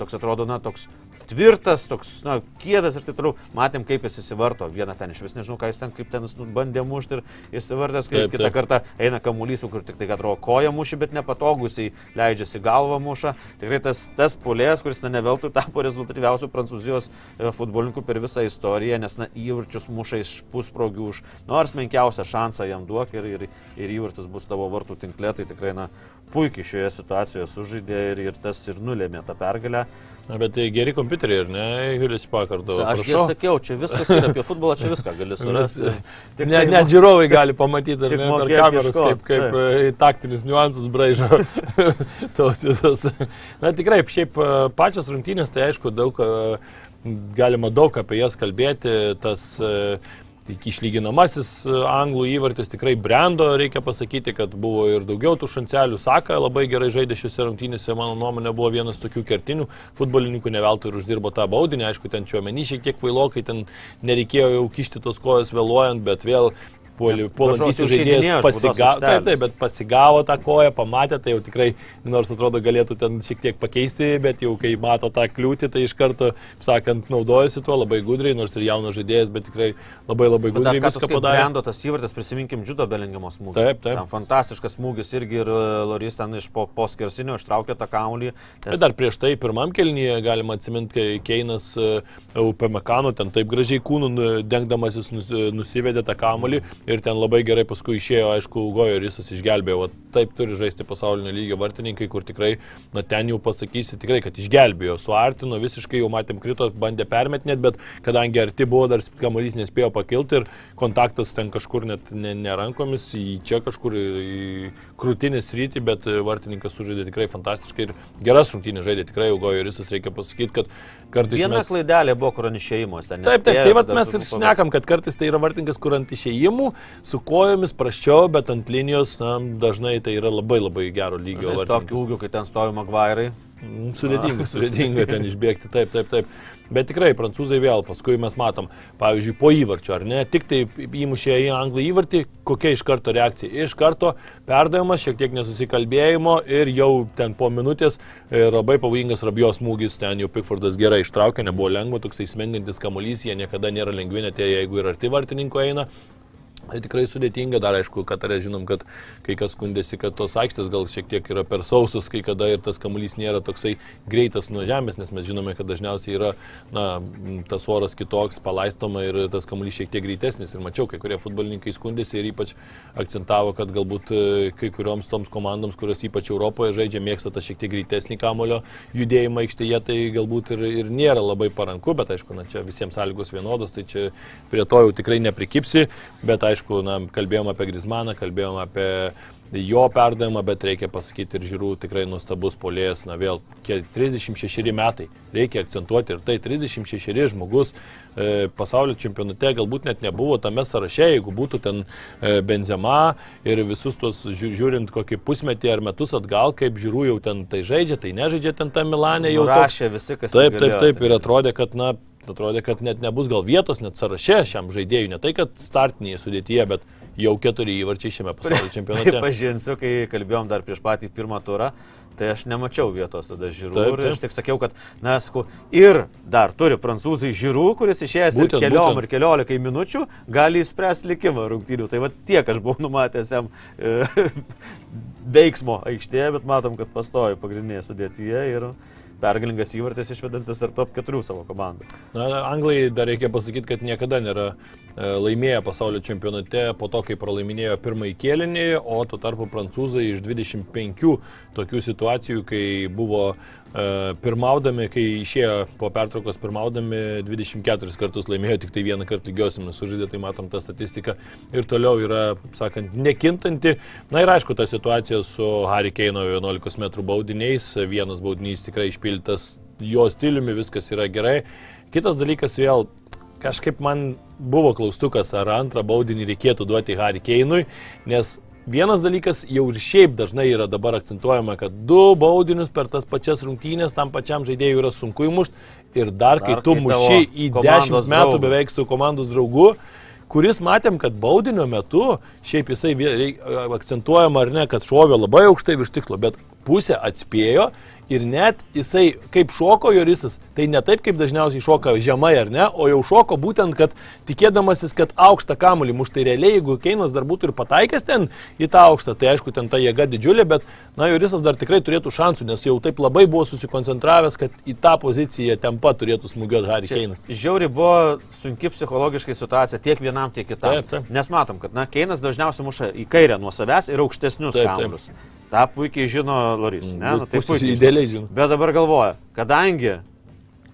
toks atrodo, na, toks tvirtas, toks, na, kiedas ir taip toliau. Matėm, kaip jis įsivarto. Vieną ten iš vis nežinau, ką jis ten, kaip ten nu, bandė mušti ir įsivartęs, kaip Taip, kitą taip. kartą eina kamuolys, kur tik tai atrodo koja muši, bet nepatogusiai leidžiasi galvą muša. Tikrai tas, tas polės, kuris na, neveltui tapo rezultatyviausiu prancūzijos e, futbolininku per visą istoriją, nes na, įvarčius muša iš pusprogių už nors menkiausią šansą jam duok ir, ir, ir įvartis bus tavo vartų tinkle, tai tikrai na, puikiai šioje situacijoje sužaidė ir, ir tas ir nulėmė tą pergalę. Na, bet tai geri kompiuteriai, ir ne, Hilis Pakardo. Aš jau sakiau, čia viskas yra apie futbolą, čia viską gali surasti. Tik Ne, tai net žiūrovai gali pamatyti, ar ne, per kameras, ieškot, kaip, kaip taip. e, taktinius niuansus braižo tautydas. Na tikrai, šiaip e, pačios rungtynės, tai aišku, daug, e, galima daug apie jas kalbėti, tas e, tik išlyginamasis e, anglų įvartis tikrai brendo, reikia pasakyti, kad buvo ir daugiau tų šancelių. Saka labai gerai žaidė šiuose rungtynėse, mano nuomonė, buvo vienas tokių kertinių futbolininkų, ne veltui ir uždirbo tą baudinį, aišku, ten čia omeny šiek tiek vailokai, ten nereikėjo jau kišti tos kojas vėluojant, bet vėl puolantysis žaidėjas pasigavo, taip, taip, bet pasigavo tą koją, pamatė, tai jau tikrai, nors atrodo galėtų ten šiek tiek pakeisti, bet jau kai mato tą kliūtį, tai iš karto, sakant, naudojasi tuo labai gudriai, nors ir jaunas žaidėjas, bet tikrai labai labai dar gudriai ką viską padarė. padarė. tas įvartis, prisiminkim, Džudo Belingamo smūgį. Taip, taip. Ten fantastiškas smūgis irgi ir e, Loris ten iš po, po skersinio ištraukė tą kaulį. Bet dar prieš tai pirmam kelnyje galima atsiminti, kai Keinas UP Mekano ten taip gražiai kūnų dengdamasis nus- nusivedė tą kamolį ir ten labai gerai paskui išėjo, aišku, Ugojo ir jis išgelbėjo. O taip turi žaisti pasaulinio lygio vartininkai, kur tikrai, na ten jau pasakysi tikrai, kad išgelbėjo, suartino, visiškai jau matėm krito, bandė permetinėti, bet kadangi arti buvo, dar kamuolys nespėjo pakilti ir kontaktas ten kažkur net ne, ne rankomis, į čia kažkur į, krūtinį sritį, bet vartininkas sužaidė tikrai fantastiškai ir geras rungtynės žaidė tikrai Ugojo ir jis reikia pasakyti, kad kartais Viena mes... klaidelė buvo, kur ant išėjimas ten. Taip, taip, tai tada mes ir šnekam, kad kartais tai yra vartininkas, kur ant išėjimų, su kojomis praščiau, bet ant linijos na, dažnai tai yra labai labai gero lygio Žais tokiu ūgiu, kai ten stovi Magvairai. Mm, Sudėtinga, sudėtinga ten išbėgti, taip, taip, taip. Bet tikrai prancūzai vėl, paskui mes matom, pavyzdžiui, po įvarčio, ar ne, tik tai įmušė į anglų įvartį, kokia iš karto reakcija. Iš karto perdavimas, šiek tiek nesusikalbėjimo ir jau ten po minutės e, labai pavojingas rabijos smūgis, ten jau Pickfordas gerai ištraukė, nebuvo lengva, toksai smengantis kamuolys, jie niekada nėra lengvi, net jei- jeigu ir arti vartininko eina. Tai tikrai sudėtinga, dar aišku, Katarė žinom, kad kai kas skundėsi, kad tos aikštės gal šiek tiek yra per sausus, kai kada ir tas kamuolys nėra toksai greitas nuo žemės, nes mes žinome, kad dažniausiai yra na, tas oras kitoks, palaistoma ir tas kamuolys šiek tiek greitesnis. Ir mačiau, kai kurie futbolininkai skundėsi ir ypač akcentavo, kad galbūt e, kai kurioms toms komandoms, kurios ypač Europoje žaidžia, mėgsta tą šiek tiek greitesnį kamulio judėjimą aikštėje, tai galbūt ir, ir nėra labai paranku, bet aišku, na, čia visiems sąlygos vienodos, tai čia prie to jau tikrai neprikipsi, bet aišku, na, kalbėjom apie Grismaną, kalbėjom apie jo perdavimą, bet reikia pasakyti ir žiūrų tikrai nuostabus polėjas, na vėl, kie- 36 metai, reikia akcentuoti ir tai 36 žmogus e, pasaulio čempionate galbūt net nebuvo tame sąraše, jeigu būtų ten e, Benzema ir visus žiū- žiūrint kokį pusmetį ar metus atgal, kaip žiūrų jau ten tai žaidžia, tai nežaidžia ten tą Milanę jau. Rašė visi, kas Taip, taip, taip. tai- Ir atrodė, kad, na, atrodė, kad net nebus gal vietos, net sąraše šiam žaidėjui. Ne tai, kad startinėje sudėtyje, bet jau keturi įvarčiai šiame pasaulio čempionate. Pripažinsiu, kai kalbėjom dar prieš patį pirmą turą, tai aš nemačiau vietos tada žiūrų. Taip, Ir taip. aš tik sakiau, kad, na, sakau, ir dar turi prancūzai žiūrų, kuris išėjęs būtent, ir keliom būtent. ir keliolikai minučių gali įspręsti likimą rungtynių. Tai va tiek aš buvau numatęs jam e, veiksmo aikštėje, bet matom, kad pastojo pagrindinėje sudėtyje ir pergalingas įvartis išvedantis tarp top 4 savo komandą. Na, Anglai dar reikia pasakyti, kad niekada nėra e, laimėję pasaulio čempionate po to, kai pralaiminėjo pirmąjį kėlinį, o tuo tarpu prancūzai iš 25 tokių situacijų, kai buvo e, pirmaudami, kai išėjo po pertraukos pirmaudami, 24 kartus laimėjo, tik tai vieną kartą lygiosiamis sužaidė, tai matom tą statistiką ir toliau yra, sakant, nekintanti. Na ir aišku, ta situacija su Harry Keino 11 m baudiniais, vienas baudinys tikrai išpildytas jo stiliumi, viskas yra gerai. Kitas dalykas vėl, kažkaip man buvo klaustukas, ar antrą baudinį reikėtų duoti Harry Keinui, nes vienas dalykas jau ir šiaip dažnai yra dabar akcentuojama, kad du baudinius per tas pačias rungtynės tam pačiam žaidėjui yra sunku įmušti ir dar kai Dar tu kai muši į komandos 10 metų draugu. beveik su komandos draugu, kuris matėm, kad baudinio metu, šiaip jisai akcentuojama ar ne, kad šovė labai aukštai virš tikslo, bet pusę atspėjo ir net jisai kaip šoko Jorisas, tai ne taip kaip dažniausiai šoka žemai ar ne, o jau šoko būtent, kad tikėdamasis, kad aukštą kamulį muš, tai realiai jeigu Keinas dar būtų ir pataikęs ten į tą aukštą, tai aišku, ten ta jėga didžiulė, bet na Jorisas dar tikrai turėtų šansų, nes jau taip labai buvo susikoncentravęs, kad į tą poziciją ten pat turėtų smūgiuoti Harry Keinas. Žiauri buvo sunki psichologiškai situacija tiek vienam, tiek kitam. Taip, taip. Nes matom, kad na, Keinas dažniausiai muša į kairę nuo savęs ir aukštesnius kamuolius. Ta puikiai žino Loris. Ne, nu, tai puikiai idealiai žino. Bet dabar galvoja, kadangi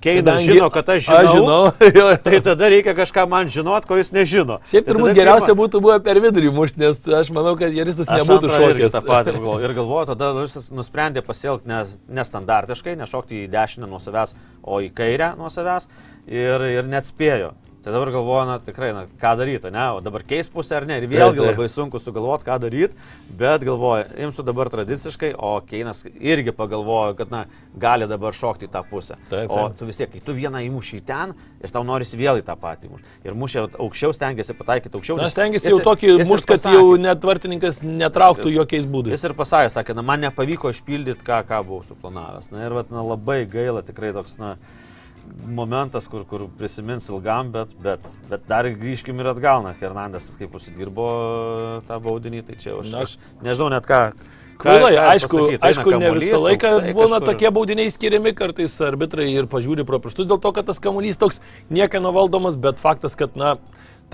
Keinas žino, kad aš žinau, Aš žinau. jo, jo. tai tada reikia kažką man žinot, ko jis nežino. Šiaip Tai turbūt geriausia pirma- būtų buvę per vidurį mušti, nes aš manau, kad Jerisas Aš nebūtų šokęs. patį. Ir galvoju, tada Luisas nusprendė pasielgti nes- nestandartiškai, nešokti į dešinę nuo savęs, o į kairę nuo savęs ir, ir net spėjo. Tai dabar galvoju, na tikrai, na, ką daryti, ne, o dabar keis pusę ar ne. Ir vėlgi taip. labai sunku sugalvoti, ką daryti, bet galvoju, imsiu dabar tradiciškai, o Keinas irgi pagalvojo, kad, na, gali dabar šokti į tą pusę. Taip, O taip. tu vis tiek, kai tu vieną įmuši į ten ir tau norisi vėl į tą patį mušti. Ir mušė aukščiau, stengiasi pataikyti aukščiau. Na, nes stengiasi jau tokį jis ir mušt, kad pasakė. jau net vartininkas netrauktų jokiais būdais. Jis ir pasakė, sakė, na, man nepavyko išpildyti, ką, ką buvau suplanavęs. Na ir vat, na, labai gaila, tikrai toks, na, momentas, kur, kur prisimins ilgam, bet, bet, bet dar grįžkim ir atgal, na, Hernandesas kaip užsidirbo tą baudinį, tai čia aš, aš nežinau net ką. Kvailai, aišku, pasakyt. Eina aišku ne kamuolys, visą laiką aukštai būna kažkur. tokie baudiniai skiriami, kartais arbitrai ir pažiūri pro pirštus dėl to, kad tas kamuolys toks niekieno valdomas, bet faktas, kad, na,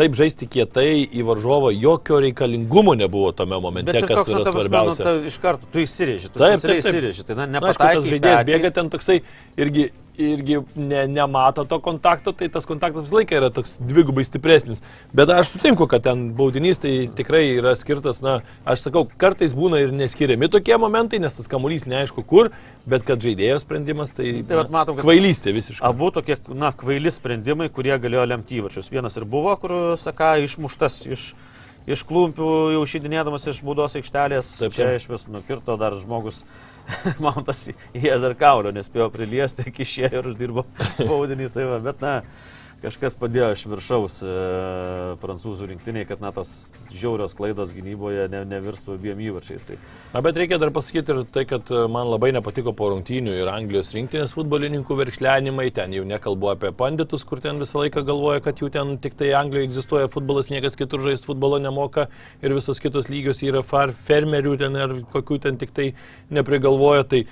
taip žaisti kietai į varžovą jokio reikalingumo nebuvo tame momente, Bet kas toks, nu, yra ta prasme, svarbiausia. Nu, ta, iš karto tu įsirėži, tu Taip, taip, taip. įsirėži. Tai na, į žaidėjas bėga ten toksai irgi, irgi ne, nemato to kontakto, tai tas kontaktas visą laiką yra toks dvigubai stipresnis. Bet aš sutinku, kad ten baudinys tai tikrai yra skirtas, na, aš sakau, kartais būna ir neskiriami tokie momentai, nes tas kamuolys neaišku kur, bet kad žaidėjo sprendimas tai, Tai vat matom, kad- kvailystė visiškai. Abu tokie, na, kvaili sprendimai, kurie galėjo lemti įvarčius. Vienas ir buvo, kur, saka, išmuštas iš, iš klumpių, jau šydinėdamas iš būdos aikštelės. Taip, Čia iš vis nukirto dar žmogus. Mantas į Ezer Kaulio, nespėjo priliesti, iki išėjo ir uždirbo baudinį. Tai va, bet, na, kažkas padėjo iš viršaus e, prancūzų rinktiniai, kad, na, tos žiaurios klaidos gynyboje ne, nevirstų abiem įvarčiais. Tai Na, bet reikia dar pasakyti ir tai, kad e, man labai nepatiko po rungtynių ir Anglijos rinktinės futbolininkų verkšlenimai, ten jau nekalbu apie panditus, kur ten visą laiką galvoja, kad jų ten tik tai Anglijoje egzistuoja futbolas, niekas kitur žaisti futbolo nemoka ir visos kitos lygios yra far, fermerių ten ar kokių ten tik tai neprigalvoja. Tai,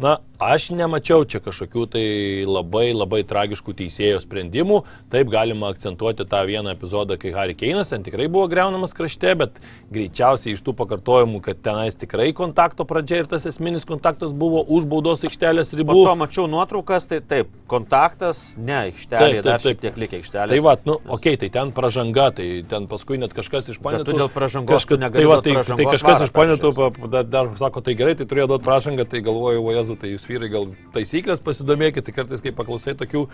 Na, aš nemačiau čia kažkokių tai labai labai tragiškų teisėjo sprendimų. Taip galima akcentuoti tą vieną epizodą, kai Harry Keinas ten tikrai buvo greunamas krašte, bet greičiausiai iš tų pakartojimų, kad tenais tikrai kontakto pradžia ir tas esminis kontaktas buvo už baudos aikštelės po ribų. to mačiau nuotraukas, tai taip, kontaktas, ne, aikštelė, Taip, taip, dar šiek taip. tiek likę aikštelė. Tai va, nu, okei, okay, tai ten pažanga, tai ten paskui net kažkas iš Bet panetų. tu dėl pražangos tu tai, va, tai, tai kažkas varą iš panetų peržiūrės. dar, dar sako, tai gerai, tai turėjo duoti pražangą, tai galvoju, o Jezu, tai jūs vyrai gal taisyklės pasidomėkite, tai kartais, kai paklausai tokių,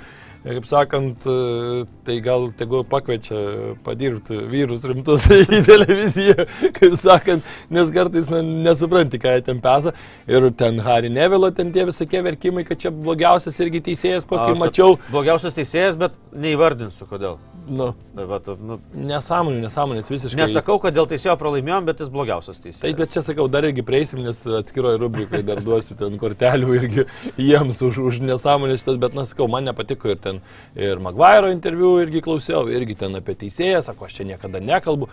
e, kaip sakant, e, tai gal tegu pakviečia padirbti vyrus rimtus į televiziją, kaip sakant, nes kartais na, nesupranti, ką jie ten pesa. Ir ten Harry Nevilo, ten tie visokie verkimai, kad čia blogiausias irgi teisėjas, A, kokį kad mačiau. Blogiausias teisėjas, bet neįvardinsiu, kodėl. Nu, va, tu, nu, nesąmonė, nesąmonės visiškai. nesakau, kad dėl teisėjo pralaimėjom, bet jis blogiausias teisėjas. Taip, bet čia sakau, dar irgi prieisim, nes atskiroje rubrikai dar duosiu ten kortelių irgi jiems už, už nesąmonės šitas, bet, na, sakau, man nepatiko ir ten ir Magvairo interviu irgi klausiau, irgi ten apie teisėją, sako, aš čia niekada nekalbu.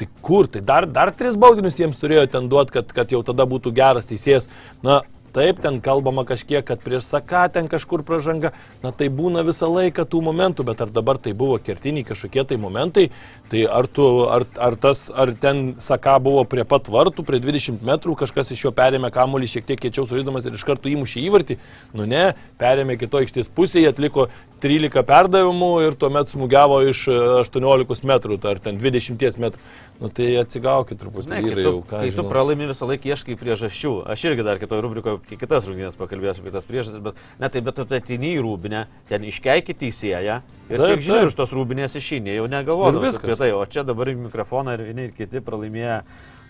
Tai kur, tai dar, dar tris baudinius jiems turėjo ten duoti, kad, kad jau tada būtų geras teisėjas. Na, Taip, ten kalbama kažkiek, kad prieš Saką ten kažkur pažanga, na tai būna visą laiką tų momentų, bet ar dabar tai buvo kertiniai kažkokie tai momentai, tai ar, tu, ar, ar, tas, ar ten Saka buvo prie pat vartų, prie 20 metrų, kažkas iš jo perėmė kamuolį šiek tiek kiečiau sužaidamas ir iš karto įmušė įvartį, nu ne, perėmė kito aikštės pusėje, atliko 13 perdavimų ir tuomet smūgiavo iš e, 18 metrų, tai ar ten 20 metrų. Nu tai atsigaukit truputį, Ne, kai vyrai tu, jau kai tu žinau. pralaimi visą laiką ieškai priežasčių. Aš irgi dar kitoje rubrikoje ki- kitas rungtynės pakalbėsiu apie tas priežastis, bet ne taip, bet tu atini į rūbinę, ten iškeiki teisėją ir Taip, tiek žinai, iš tos rūbinės išeini, jau viskas. apie tai, o čia dabar į mikrofoną ir vieni ir kiti pralaimėję.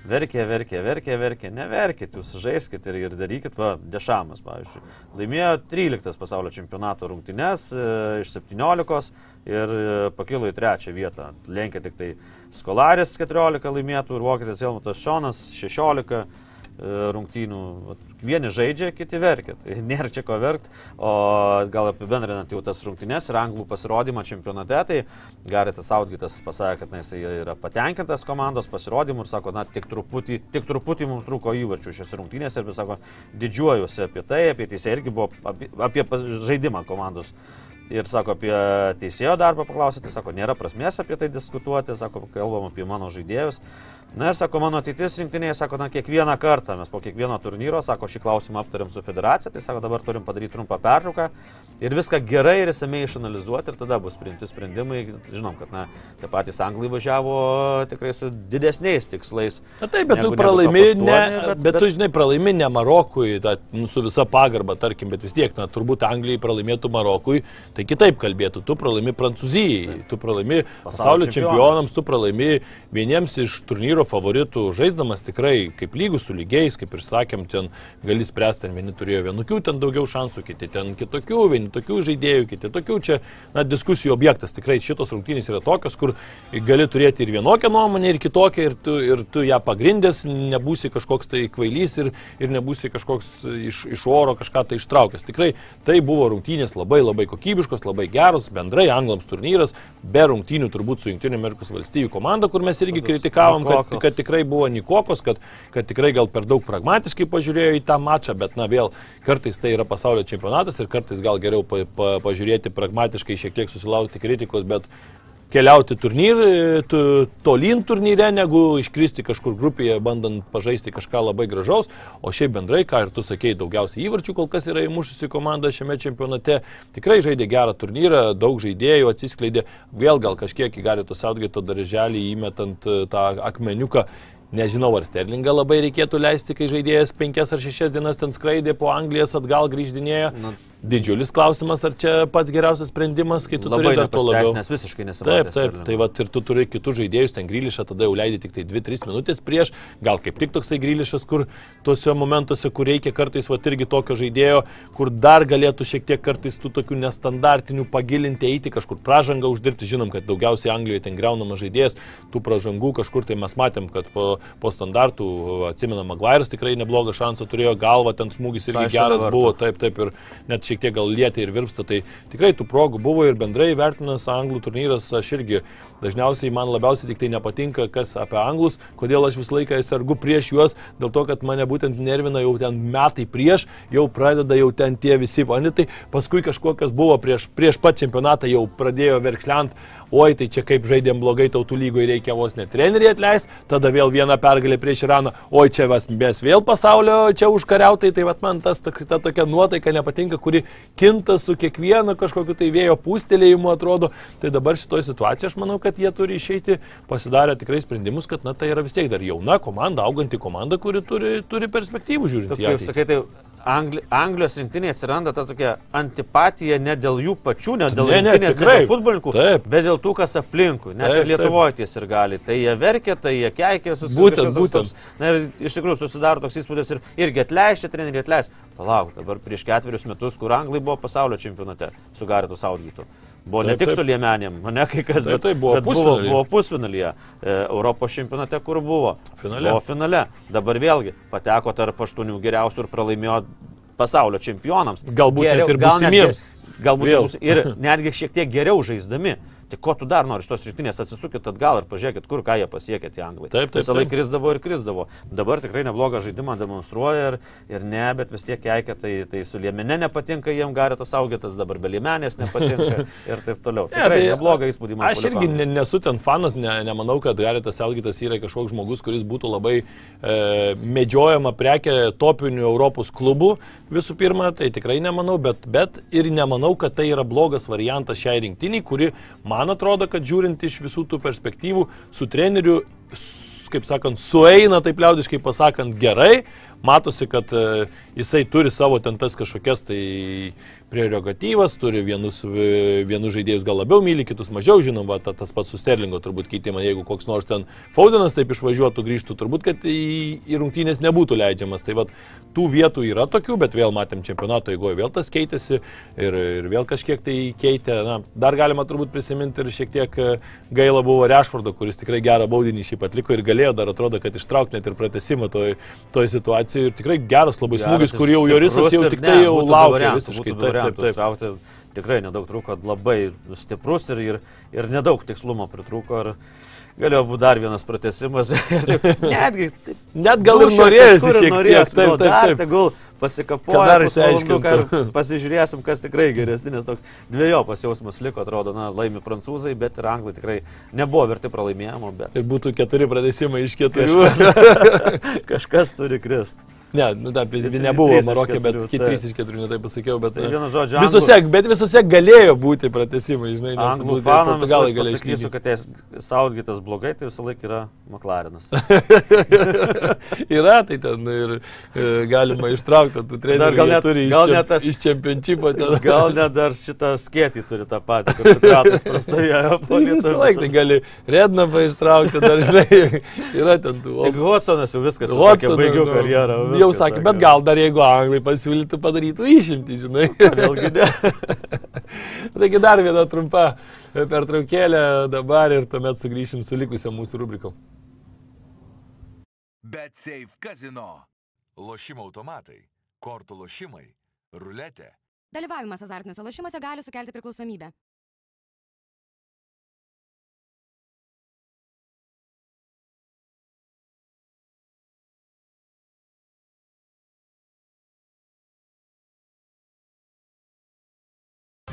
Verkė, verkė, verkė, verkė, neverkit, jūs žaiskit ir, ir darykit, va, Dešamas, pavyzdžiui. Laimėjo 13 pasaulio čempionato rungtynes e, iš 17 ir e, pakilo į trečią vietą. Lenkė tik tai Skolaris 14 laimėtų ir Vokietis Helmutas Šonas 16 e, rungtynių. Vieni žaidžia, kiti verkia. Tai nėra čia ko verkti. O gal apibendrinant jau tas rungtynes ir anglų pasirodymą čempionate, tai Garitas Audgitas pasakė, kad na, jisai yra patenkintas komandos pasirodymu ir sako, na, tik truputį, tik truputį mums trūko įvarčių šiose rungtynėse ir vis sako, didžiuojuosi apie tai, apie teisę irgi buvo apie, apie žaidimą komandos. Ir sako, apie teisėjo darbą paklausyti, sako, nėra prasmės apie tai diskutuoti, sako, kalbam apie mano žaidėjus. Na ir sako, mano ateitis rinktinėje, sako, na, kiekvieną kartą mes po kiekvieno turnyro, sako, šį klausimą aptariam su federacija, tai sako, dabar turim padaryti trumpą pertrauką ir viską gerai ir įsamei išanalizuoti ir tada bus priimti sprendimai. Žinom, kad, na, tie patys anglai važiavo tikrai su didesniais tikslais. Na taip, bet negu- tu top ne, bet, bet tu žinai, pralaimi ne Marokui, ta, nu, su visa pagarba, tarkim, bet vis tiek, na, turbūt Anglijai pralaimėtų Marokui, tai kitaip kalbėtų, tu pralaimi Prancūzijai, tu pralaimi pasaulio čempionams. čempionams, tu pralaimi vieniems iš turnyro favoritų, žaisdamas tikrai kaip lygus su lygiais, kaip ir sakėm, ten gali spręsti, ten vieni turėjo vienokių, ten daugiau šansų, kiti ten kitokių, vieni tokių žaidėjų, kiti tokių, čia, na, diskusijų objektas, tikrai šitos rungtynės yra tokios, kur gali turėti ir vienokią nuomonę, ir kitokią, ir tu, ir tu ją pagrindęs, nebūsi kažkoks tai kvailys ir, ir nebūsi kažkoks iš, iš oro kažką tai ištraukęs. Tikrai tai buvo rungtynės labai labai kokybiškos, labai geros, bendrai anglams turnyras, be rungtynių turbūt su Junktinė Amerikos valstybių komanda, kur mes irgi Tokios kritikavom, kad, nikokos. kad tikrai buvo Nikokos, kad, kad tikrai gal per daug pragmatiškai pažiūrėjo į tą mačą, bet na vėl kartais tai yra pasaulio čempionatas ir kartais gal geriau pa, pa, pažiūrėti pragmatiškai, šiek tiek susilaukti kritikos, bet keliauti turnyrį, tu, tolyn turnyre, negu iškristi kažkur grupėje, bandant pažaisti kažką labai gražaus. O šiaip bendrai, ką ir tu sakei, daugiausiai įvarčių kol kas yra įmušusi komanda šiame čempionate. Tikrai žaidė gerą turnyrą, daug žaidėjų atsiskleidė. Vėl gal kažkiek į Garito Saudgaito darželį įmetant e, tą akmeniuką. Nežinau, ar Sterlingą labai reikėtų leisti, kai žaidėjas penkias ar šešias dienas ten skraidė po Anglijas atgal grįždinėjo. Na, Didžiulis klausimas, ar čia pats geriausias sprendimas, kai tu labai turi dar to labiau. nepasiteisinęs visiškai Taip, nesimatė. taip, tai va ir tu turi kitus žaidėjus, ten grįlišą, tada jau leidai tik tai 2-3 minutės prieš, gal kaip tik toksai grįlišas, kur tuose momentuose, kur reikia kartais va irgi tokio žaidėjo, kur dar galėtų šiek tiek kartais tų tokių nestandartinių pagilinti, eiti kažkur pražangą uždirbti, žinom, kad daugiausiai Anglijoje ten greunamas žaidėjas, tų pražangų kažkur tai mes matėm, kad po, po standartų, atsimena, Maguire'as tikrai neblogą šansą turėjo, galva ten smūgis irgi Visai geras vartų. buvo, taip, taip, ir net šiek tiek gal lietė ir virpsta, tai tikrai tų progų buvo ir bendrai vertinas anglų turnyras, aš irgi dažniausiai man labiausiai tik tai nepatinka, kas apie anglus, kodėl aš visą laiką sergu prieš juos, dėl to, kad mane būtent nervina jau ten metai prieš, jau pradeda jau ten tie visi panitai, paskui kažkokias buvo prieš, prieš pat čempionatą jau pradėjo verkšliant, oi tai čia kaip žaidėm blogai tautų lygoje reikia vos net trenerių atleisti, tada vėl viena pergalė prieš Iraną, oi čia mes vėl pasaulio čia užkariautai, tai vat man tas ta, ta tokia nuotaika nepatinka, kuri kinta su kiekvienu kažkokiu tai vėjo pūstelėjimu atrodo. Tai dabar šitoje situacijoje aš manau, kad jie turi išeiti, pasidarę tikrai sprendimus, kad na tai yra vis tiek dar jauna komanda, auganti komanda, kuri turi, turi perspektyvų žiūrint. Ateitį. sakai, tai Angli, Anglijos rinktinėje atsiranda ta tokia antipatija ne dėl jų pačių, ne dėl Ne, ne, rinktinės, ne tikrai. dėl futbolininkų, Taip. bet dėl tų, kas aplinkui. Net Taip, ir. Lietuvoje ties ir gali. Tai jie verkia, tai jie keikia, susidaro. Būtent, būtent. Na ir iš tikrųjų susidaro toks įspūdis ir irgi atleisti, treneriai atleis. Palauk, dabar prieš ketverius metus, kur Anglai buvo pasaulio čempionate su Garitu Saudgytu. Buvo ne Taip, tik taip. su Liemenėm, ne kai kas, Taip, bet, taip, buvo bet buvo, pusfinalyje. buvo pusfinalyje. E, Europos čempionate, kur buvo. Finale. Buvo finale. Dabar vėlgi pateko tarp aštuonių geriausių ir pralaimėjo pasaulio čempionams. Galbūt net ir būsimiems. Galbūt Vėl. ir netgi šiek tiek geriau žaisdami. Tai ko tu dar nori iš tos rytinės, atsisukit atgal ir pažiūrėkit, kur ką jie pasiekė tie anglai. Taip, taip, Visą laiką taip. krizdavo ir krizdavo. Dabar tikrai neblogą žaidimą demonstruoja ir, ir ne, bet vis tiek keikia, tai, tai su Liemene nepatinka, jiem Garetas Augetas, dabar be Liemenės nepatinka ir taip toliau. Tikrai tai neblogą įspūdį man Aš irgi ne, nesu ten fanas, ne, nemanau, kad Garitas Elgitas yra kažkoks žmogus, kuris būtų labai e, medžiojama prekė topinių Europos klubų. Visų pirma, tai tikrai nemanau, bet, bet ir nemanau, kad tai yra blogas variantas šiai rinktiniai, kuri, man atrodo, kad žiūrint iš visų tų perspektyvų, su treneriu, kaip sakant, sueina, taip liaudiškai pasakant, gerai. Matosi, kad e, jisai turi savo ten tas kažkokias tai prerogatyvas, turi vienus, e, vienus žaidėjus gal labiau myli, kitus mažiau, žinoma, ta, tas pats su Sterlingo turbūt keitimą, jeigu koks nors ten Faudenas taip išvažiuotų, grįžtų, turbūt, kad į, į rungtynės nebūtų leidžiamas. Tai vad, tų vietų yra tokių, bet vėl matėm čempionato eigoje vėl tas keitėsi ir, ir vėl kažkiek tai keitė. Na, dar galima turbūt prisiminti ir šiek tiek e, gaila buvo Rešfordo, kuris tikrai gerą baudinį šiaip atliko ir galėjo dar atrodo, kad ištraukti net ir pratesimą toj, toj situacijoje. Ir tikrai geras labai smūgis, kur jau Jorisas jau tik tai jau laukia visiškai. Taip, taip, taip. Ištraukti tikrai nedaug trūko, labai stiprus ir, ir, ir nedaug tikslumo pritrūko. Ir galėjo būti dar vienas pratesimas. Netgi. taip, Net gal ir šiek tiek. norėjosi, Taip, nu, taip, dar taip. Tegul Kad pasikapoja, dar ir pasižiūrėsim, kas tikrai geresnis, nes toks dviejopas jausmas liko, atrodo, na, laimi prancūzai, bet ir anglai tikrai nebuvo verti pralaimėjimo, bet Ir būtų keturi pratesimai iš keturių. kažkas turi krist. Ne, nu, Trys nebuvo iš Marokė, bet keturių, ki- taip. trys iš keturių, netai pasakiau, bet... Tai e, vienu žodžiu, Visose, bet visose galėjo būti pratesimai, žinai, nes Anglų fanams Portugalai galai galėjo išlygti. kad Saudgitas blogai, tai visą laiką yra McLarenas. Yra, tai ten ir e, galima ištraukti tų trenerių, Dar gal net- turi iš, gal čem- net tas- iš čempionšypo. ten. Gal net dar šitą skėtį turi tą patį, kur Sokratas prastovėjo Tai visą laiką tai gali Rednapą ištraukti, dar žinai, yra ten tų. Tik Hodsonas jau viskas, Watsoną, baigiau nu, karjerą. Jau viskas, sakė, bet gal dar jeigu anglai pasiūlytų padarytų išimti, žinai. Vėlgi ne. Taigi dar viena trumpa pertraukėlė dabar ir tuomet sugrįšim su likusiam mūsų rubrikom. Bet Safe Casino. Lošimo automatai, kortų lošimai, ruletė. Dalyvavimas azartiniuose lošimuose gali sukelti priklausomybę.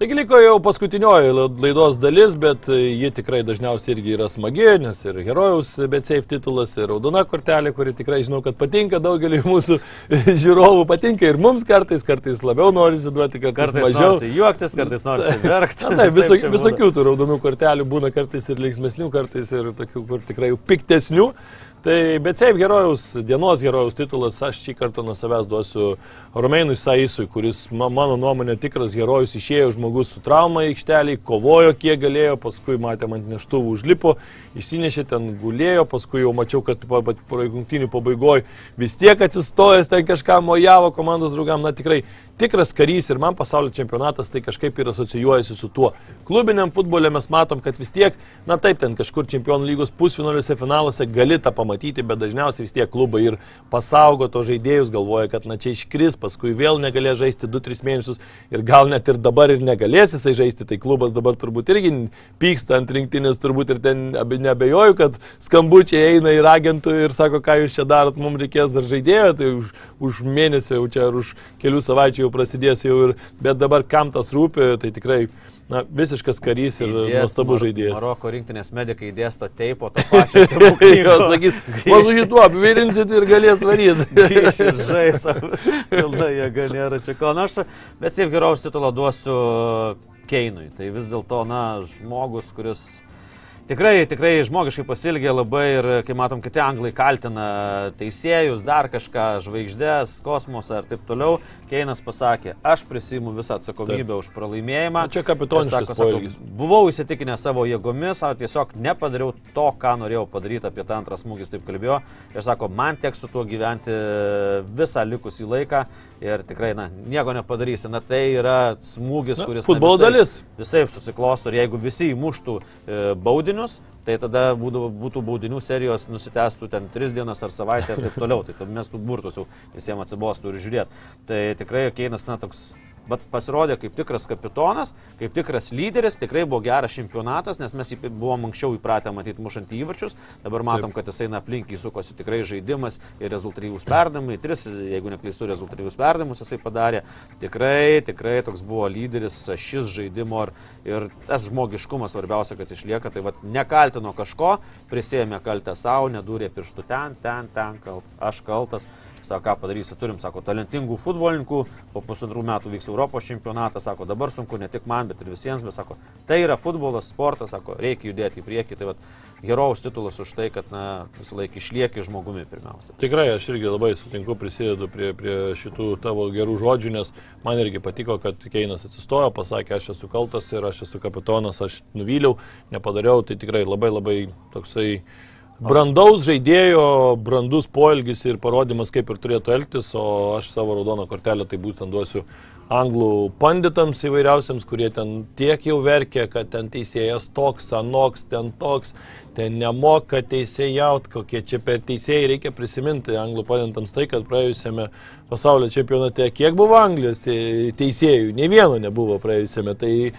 Taigi liko jau paskutinioji la- laidos dalis, bet e, ji tikrai dažniausiai irgi yra smagi, nes ir herojaus bet safe titulas, ir raudona kortelė, kuri tikrai žinau, kad patinka daugeliu mūsų žiūrovų, patinka ir mums kartais, kartais labiau norisi duoti, kartais, Kartais mažiau. norisi juoktis, kartais norisi verkti. Na, taip, viso, visokių tų raudonų kortelių būna kartais ir linksmesnių, kartais ir tokių, kur tikrai piktesnių. Tai bet Seif herojaus, dienos herojaus titulas aš šį kartą nuo savęs duosiu Romeinui Saisui, kuris ma, mano nuomonė tikras herojus, išėjo žmogus su trauma aikštelį, kovojo kiek galėjo, paskui matėm ant neštuvų užlipo, išsinešė ten gulėjo, paskui jau mačiau, kad rungtynių pabaigoje vis tiek atsistojęs ten kažką mojavo komandos draugam, na tikrai tikras karys ir man pasaulio čempionatas tai kažkaip ir asocijuojasi su tuo. Klubiniam futbole mes matom, kad vis tiek, na taip, ten kažkur čempionų lygos pusfinaliuose, finaluose gali tą pamatyti, bet dažniausiai vis tiek klubai ir pasaugo to žaidėjus, galvoja, kad na čia iškris, paskui vėl negalės žaisti 2-3 mėnesius ir gal net ir dabar ir negalės jisai žaisti, tai klubas dabar turbūt irgi pyksta ant rinktinės, turbūt ir ten nebejoju, kad skambučiai eina ir agentų ir sako, ką jūs čia darot, mums reikės dar žaidėjo, tai už, už mėnesį jau čia ar už kelių savaičių jau prasidės jau ir, bet dabar kam tas rūpi, tai tikrai na, visiškas karys ir nuostabus žaidėjas. Maroko rinktinės medikai dėsto teipo to pačio. Jo, sakys, šituo apvirinsit ir galės varyti. Grįš ir žais, pilna jėga nėra čia ko naša, bet šiaip geriausią titulą duosiu Keinui. Tai vis dėlto, na, žmogus, kuris Tikrai, tikrai žmogiškai pasilgė labai ir, kai matom, kiti anglai kaltina teisėjus, dar kažką, žvaigždės, kosmosą ir taip toliau. Keinas pasakė, aš prisimu visą atsakomybę taip. už pralaimėjimą. Na, čia kapitoniškas poelgis. Buvau įsitikinęs savo jėgomis, o tiesiog nepadariau to, ką norėjau padaryti, apie tą antrą smūgį taip kalbėjo. Ir sako, man teks su tuo gyventi visą likusį laiką ir tikrai, na, nieko nepadarysi. Na, tai yra smūgis, Na, kuris... futbolo dalis. Visai susiklosto ir jeigu visi įmuštų e, baudinius, tai tada būtų, būtų baudinių serijos nusitęstų ten 3 dienas ar savaitę ir taip toliau. Tai tada mestų burtus jau visiems atsibostų ir žiūrėt. Tai tikrai Keinas, na, toks Bet pasirodė kaip tikras kapitonas, kaip tikras lyderis, tikrai buvo geras čempionatas, nes mes jį buvom anksčiau įpratę matyti mušant įvarčius, dabar matom, kad jisai na, aplinkiai sukosi tikrai žaidimas ir rezultatyvus perdavimai, tris, jeigu neklystu, rezultatyvus perdavimus jisai padarė. Tikrai, tikrai toks buvo lyderis šis žaidimo ir, ir tas žmogiškumas svarbiausia, kad išlieka, tai vad nekaltino kažko, prisėmė kaltę savo, nedūrė pirštų ten, ten, ten, kalt, aš kaltas. Sako, ką padarysi, turim, sako, talentingų futbolininkų, po pusantrų metų vyks Europos čempionatas, sako, dabar sunku ne tik man, bet ir visiems, bet sako, tai yra futbolas, sportas, sako, reikia judėti į priekį, tai vat, herojaus titulas už tai, kad na, visą laiką išlieki žmogumi pirmiausia. Tikrai aš irgi labai sutinku, prisidedu prie, prie šitų tavo gerų žodžių, nes man irgi patiko, kad Keinas atsistojo, pasakė, aš esu kaltas ir aš esu kapitonas, aš nuvyliau, nepadariau, tai tikrai labai labai toksai brandaus žaidėjo, brandus poelgis ir parodimas, kaip ir turėtų elgtis, o aš savo raudoną kortelę tai būtent duosiu anglų panditams įvairiausiams, kurie ten tiek jau verkia, kad ten teisėjas toks, anoks, ten toks, ten nemoka teisėjaut, kokie čia per teisėjai. Reikia prisiminti anglų panditams tai, kad praėjusiame pasaulio čempionate kiek buvo Anglijos teisėjų, ne vieno nebuvo praėjusiame, tai e,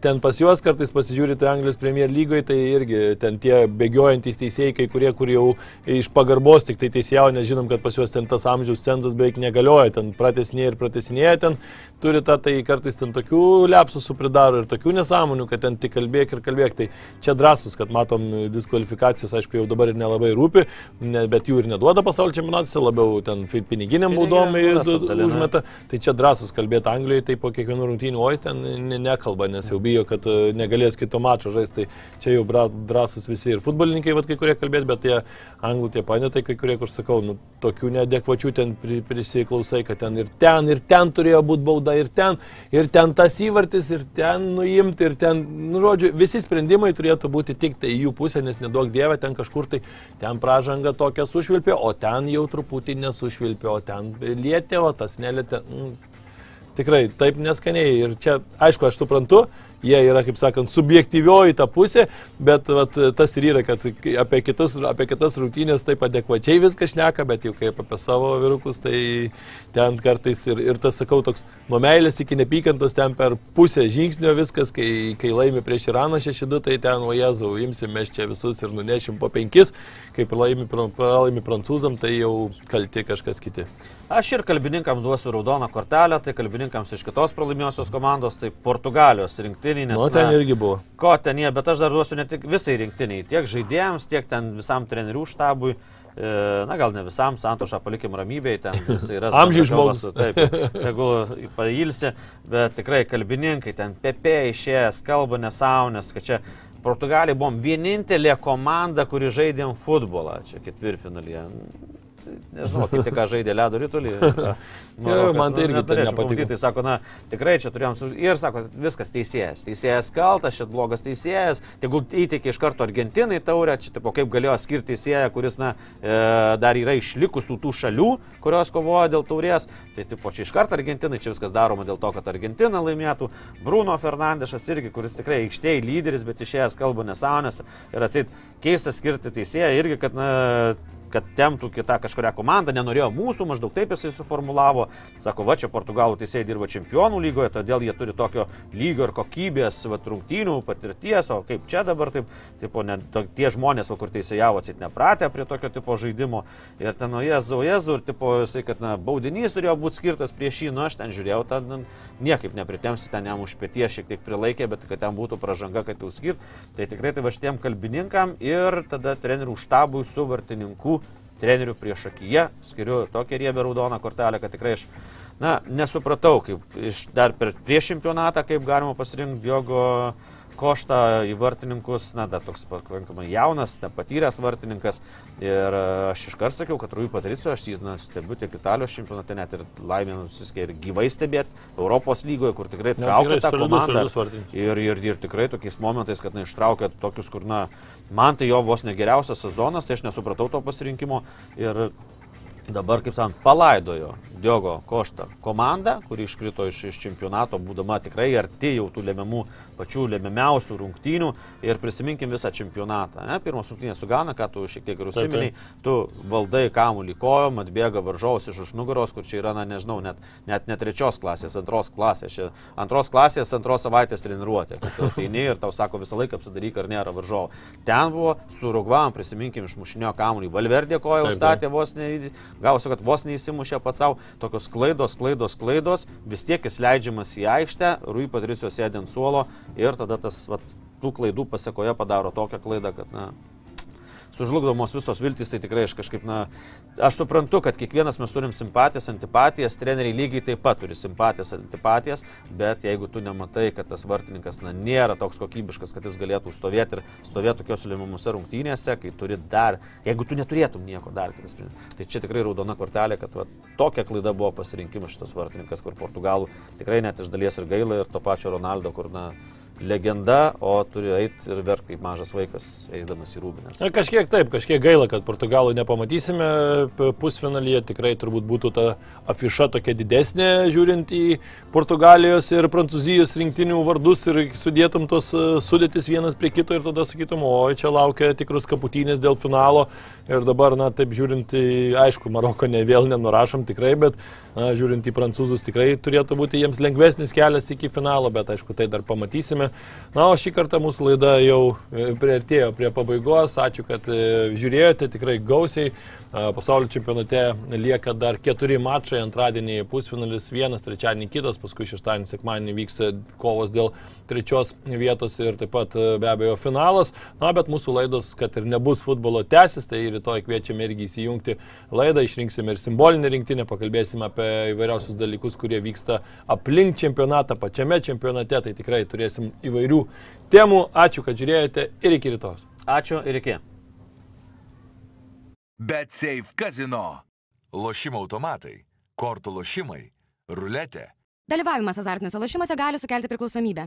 ten pas juos kartais pasižiūrite Anglijos Premier lygoje, tai irgi ten tie bėgiojantys teisėjai, kai kurie, kur jau iš pagarbos tik tai teisėjau, nes žinom, kad pas juos ten tas amžiaus cenzas beveik negalioja, ten pratesinėje ir pratesinėje ten turi tą, tai kartais ten tokių lepsusų pridaro ir tokių nesąmonių, kad ten tik kalbėk ir kalbėk. Tai čia drąsus, kad matom diskvalifikacijos, aišku, jau dabar ir nelabai rūpi, ne, bet jų ir neduoda pasaulio čempionatuose, labiau ten piniginiam baudom užmeta. Tai čia drąsus kalbėti Anglijoje, tai po kiekvienų rungtynių, oi ten ne, nekalba, nes jau bijo, kad e, negalės kito mačo žaisti. Tai čia jau drąsus visi ir futbolininkai, vad kai kurie kalbėti, bet tie anglų tie panetai, kai kurie, kur sakau, nu, tokių neadekvačių ten prisiklausai, kad ten ir ten, ir ten turėjo būti bauda ir ten, ir ten tas įvartis, ir ten nuimti, ir ten, nu, žodžiu, visi sprendimai turėtų būti tik tai jų pusė, nes nedaug dievė, ten kažkur tai ten pražanga tokia sušvilpė, o ten jau truputį nesušvilpė, o ten lietė, o tas nelietė. Mm, tikrai taip neskaniai. Ir čia, aišku, aš suprantu, jie yra, kaip sakant, subjektyvioji ta pusė, bet vat, tas ir yra, kad apie, kitus, apie kitas rungtynės taip adekvačiai viską šneka, bet jau kaip apie savo virukus, tai ten kartais ir, ir tas, sakau, toks nuo meilės iki nepykantos ten per pusę žingsnio viskas, kai, kai laimi prieš Iraną 6-2, tai ten, o Jėzau, imsim mes čia visus ir nunešim po penkis, kai pralaimi, pralaimi prancūzam, tai jau kalti kažkas kiti. Aš ir kalbininkams duosiu raudoną kortelę, tai kalbininkams iš kitos pralaimėjusios komandos, tai Portugalijos rinktiniai. Nes, nu, ten irgi buvo. Ko ten jie, bet aš dar duosiu ne tik visai rinktiniai, tiek žaidėjams, tiek ten visam trenerių štabui. E, na gal ne visam, Santošą palikim ramybėje, ten jisai yra. Amžiai žmogus. Taip, jeigu pailsi, bet tikrai kalbininkai, ten Pepe išėjęs, kalba nesąmonės, kad čia Portugalija buvom vienintelė komanda, kuri žaidėm futbolą, čia ketvirtfinalyje nežinau, kaip tik ką žaidė ledo rytulį. Nu, jo, man tai irgi tai nepatiko. Tai sako, na, tikrai čia turėjom, ir sako, viskas teisėjas, teisėjas kaltas, šit blogas teisėjas, tegul įteikė iš karto Argentinai taurę, čia tipo kaip galėjo skirti teisėją, kuris, na, e, dar yra išlikusių tų šalių, kurios kovoja dėl taurės, tai tipo čia iš karto Argentinai, čia viskas daroma dėl to, kad Argentina laimėtų, Bruno Fernandešas irgi, kuris tikrai aikštėje lyderis, bet išėjęs kalba nesąmonės ir atsit keista skirti teisėją irgi, kad, na, kad temptų kitą kažkuria komanda, nenorėjo mūsų, maždaug taip jisai suformulavo. Sako, va čia Portugalų teisėjai dirba čempionų lygoje, todėl jie turi tokio lygio ir kokybės, va, rungtynių patirties, o kaip čia dabar, taip, tipo, ne, to, tie žmonės, va, kur teisėjavo, atsit nepratę prie tokio tipo žaidimo. Ir ten, nu, jezu, jezu, ir tipo, jisai, kad, na, baudinys turėjo būti skirtas prieš jį, nu, aš ten žiūrėjau, ten niekaip nepritemsi, ten jam už pėties šiek tiek prilaikė, bet kad ten būtų pažanga, kad jau skirt. Tai tikrai tai va šitiem kalbininkam ir tada trenerių štabui su vartininku trenerių prieš akiją, skiriu tokią riebę raudoną kortelę, kad tikrai aš, na, nesupratau, kaip iš, dar per prieš čempionatą, kaip galima pasirinkti Diogo koštą į vartininkus, na, dar toks pakankamai jaunas, nepatyręs vartininkas. Ir e, aš iškart sakiau, kad Rui Patricio, aš jį na, stebiu tiek Italijos čempionate, net ir laimė nusiskė ir gyvai stebėti Europos lygoje, kur tikrai traukia tą komandą. Ir, ir, ir tikrai tokiais momentais, kad na, ištraukia tokius, kur, na, man tai jo vos negeriausias sezonas, tai aš nesupratau to pasirinkimo. Ir dabar, kaip sakant, palaidojo Diogo Koštą komandą, kuri iškrito iš, iš čempionato, būdama tikrai arti jau tų lemiamų, pačių lemiamiausių rungtynių. Ir prisiminkim visą čempionatą. Ne? Pirmos rungtynės su Gana, ką tu šiek tiek ir užsiminiai, tu valdai kamuolį kojom, atbėga varžovas iš už nugaros, kur čia yra, na nežinau, net, net ne trečios klasės, antros klasės. Čia antros klasės, antros savaitės treniruotė. Tu ateini ir tau sako visą laiką apsidaryk, ar nėra varžovo. Ten buvo su Rugvam, prisiminkim, išmušinio kamuolį. Valverdė koją užstatė vos, ne, gavosi, kad vos neįsimušė pats savo. Tokios klaidos, klaidos, klaidos. Vis tiek jis leidžiamas į aikštę, Rui Patricio sėdė ant suolo ir tada tas vat, tų klaidų pasiekoje padaro tokią klaidą, kad, na, sužlugdomos visos viltys, tai tikrai aš kažkaip, na, aš suprantu, kad kiekvienas mes turim simpatijas, antipatijas, treneriai lygiai taip pat turi simpatijas, antipatijas, bet jeigu tu nematai, kad tas vartininkas, na, nėra toks kokybiškas, kad jis galėtų stovėti ir stovėti tokios lemiamose rungtynėse, kai turi dar, jeigu tu neturėtum nieko dar tai čia tikrai raudona kortelė, kad va, tokia klaida buvo pasirinkimas šitas vartininkas, kur Portugalų tikrai net iš dalies ir gaila ir to pačio Ronaldo, kur, na, legenda, o turi eiti ir verkti kaip mažas vaikas, eidamas į rūbinės. Na, kažkiek taip, kažkiek gaila, kad Portugalų nepamatysime pusfinalyje. Tikrai turbūt būtų ta afiša tokia didesnė, žiūrint į Portugalijos ir Prancūzijos rinktinių vardus ir sudėtum tos e, sudėtis vienas prie kito ir tada sakytum, oi, čia laukia tikrus kaputynės dėl finalo. Ir dabar, na, taip žiūrint aišku, Maroko ne vėl nenurašom tikrai, bet na, žiūrint į prancūzus tikrai turėtų būti jiems lengvesnis kelias iki finalo, bet aišku, tai dar pamatysime. Na, o šį kartą mūsų laida jau e, priartėjo prie pabaigos. Ačiū, kad e, žiūrėjote tikrai gausiai. Pasaulio čempionate lieka dar keturi mačai. Antradienį pusfinalis vienas, trečiadienį kitas, paskui šeštadienį, sekmadienį vyks e, kovos dėl trečios vietos ir taip pat be abejo finalas. Na, bet mūsų laidos, kad ir nebus futbolo tęsis, tai rytoj kviečiame irgi įsijungti laidą, išrinksime ir simbolinę rinktinę, pakalbėsime apie įvairiausius dalykus, kurie vyksta aplink čempionatą, pačiame čempionate. Tai tikrai turėsim įvairių temų. Ačiū, kad žiūrėjote ir iki rytojus. Ačiū ir iki. Bet Safe Casino. Lošimo automatai, kortų lošimai, ruletė. Dalyvavimas azartiniuose lošimuose gali sukelti priklausomybę.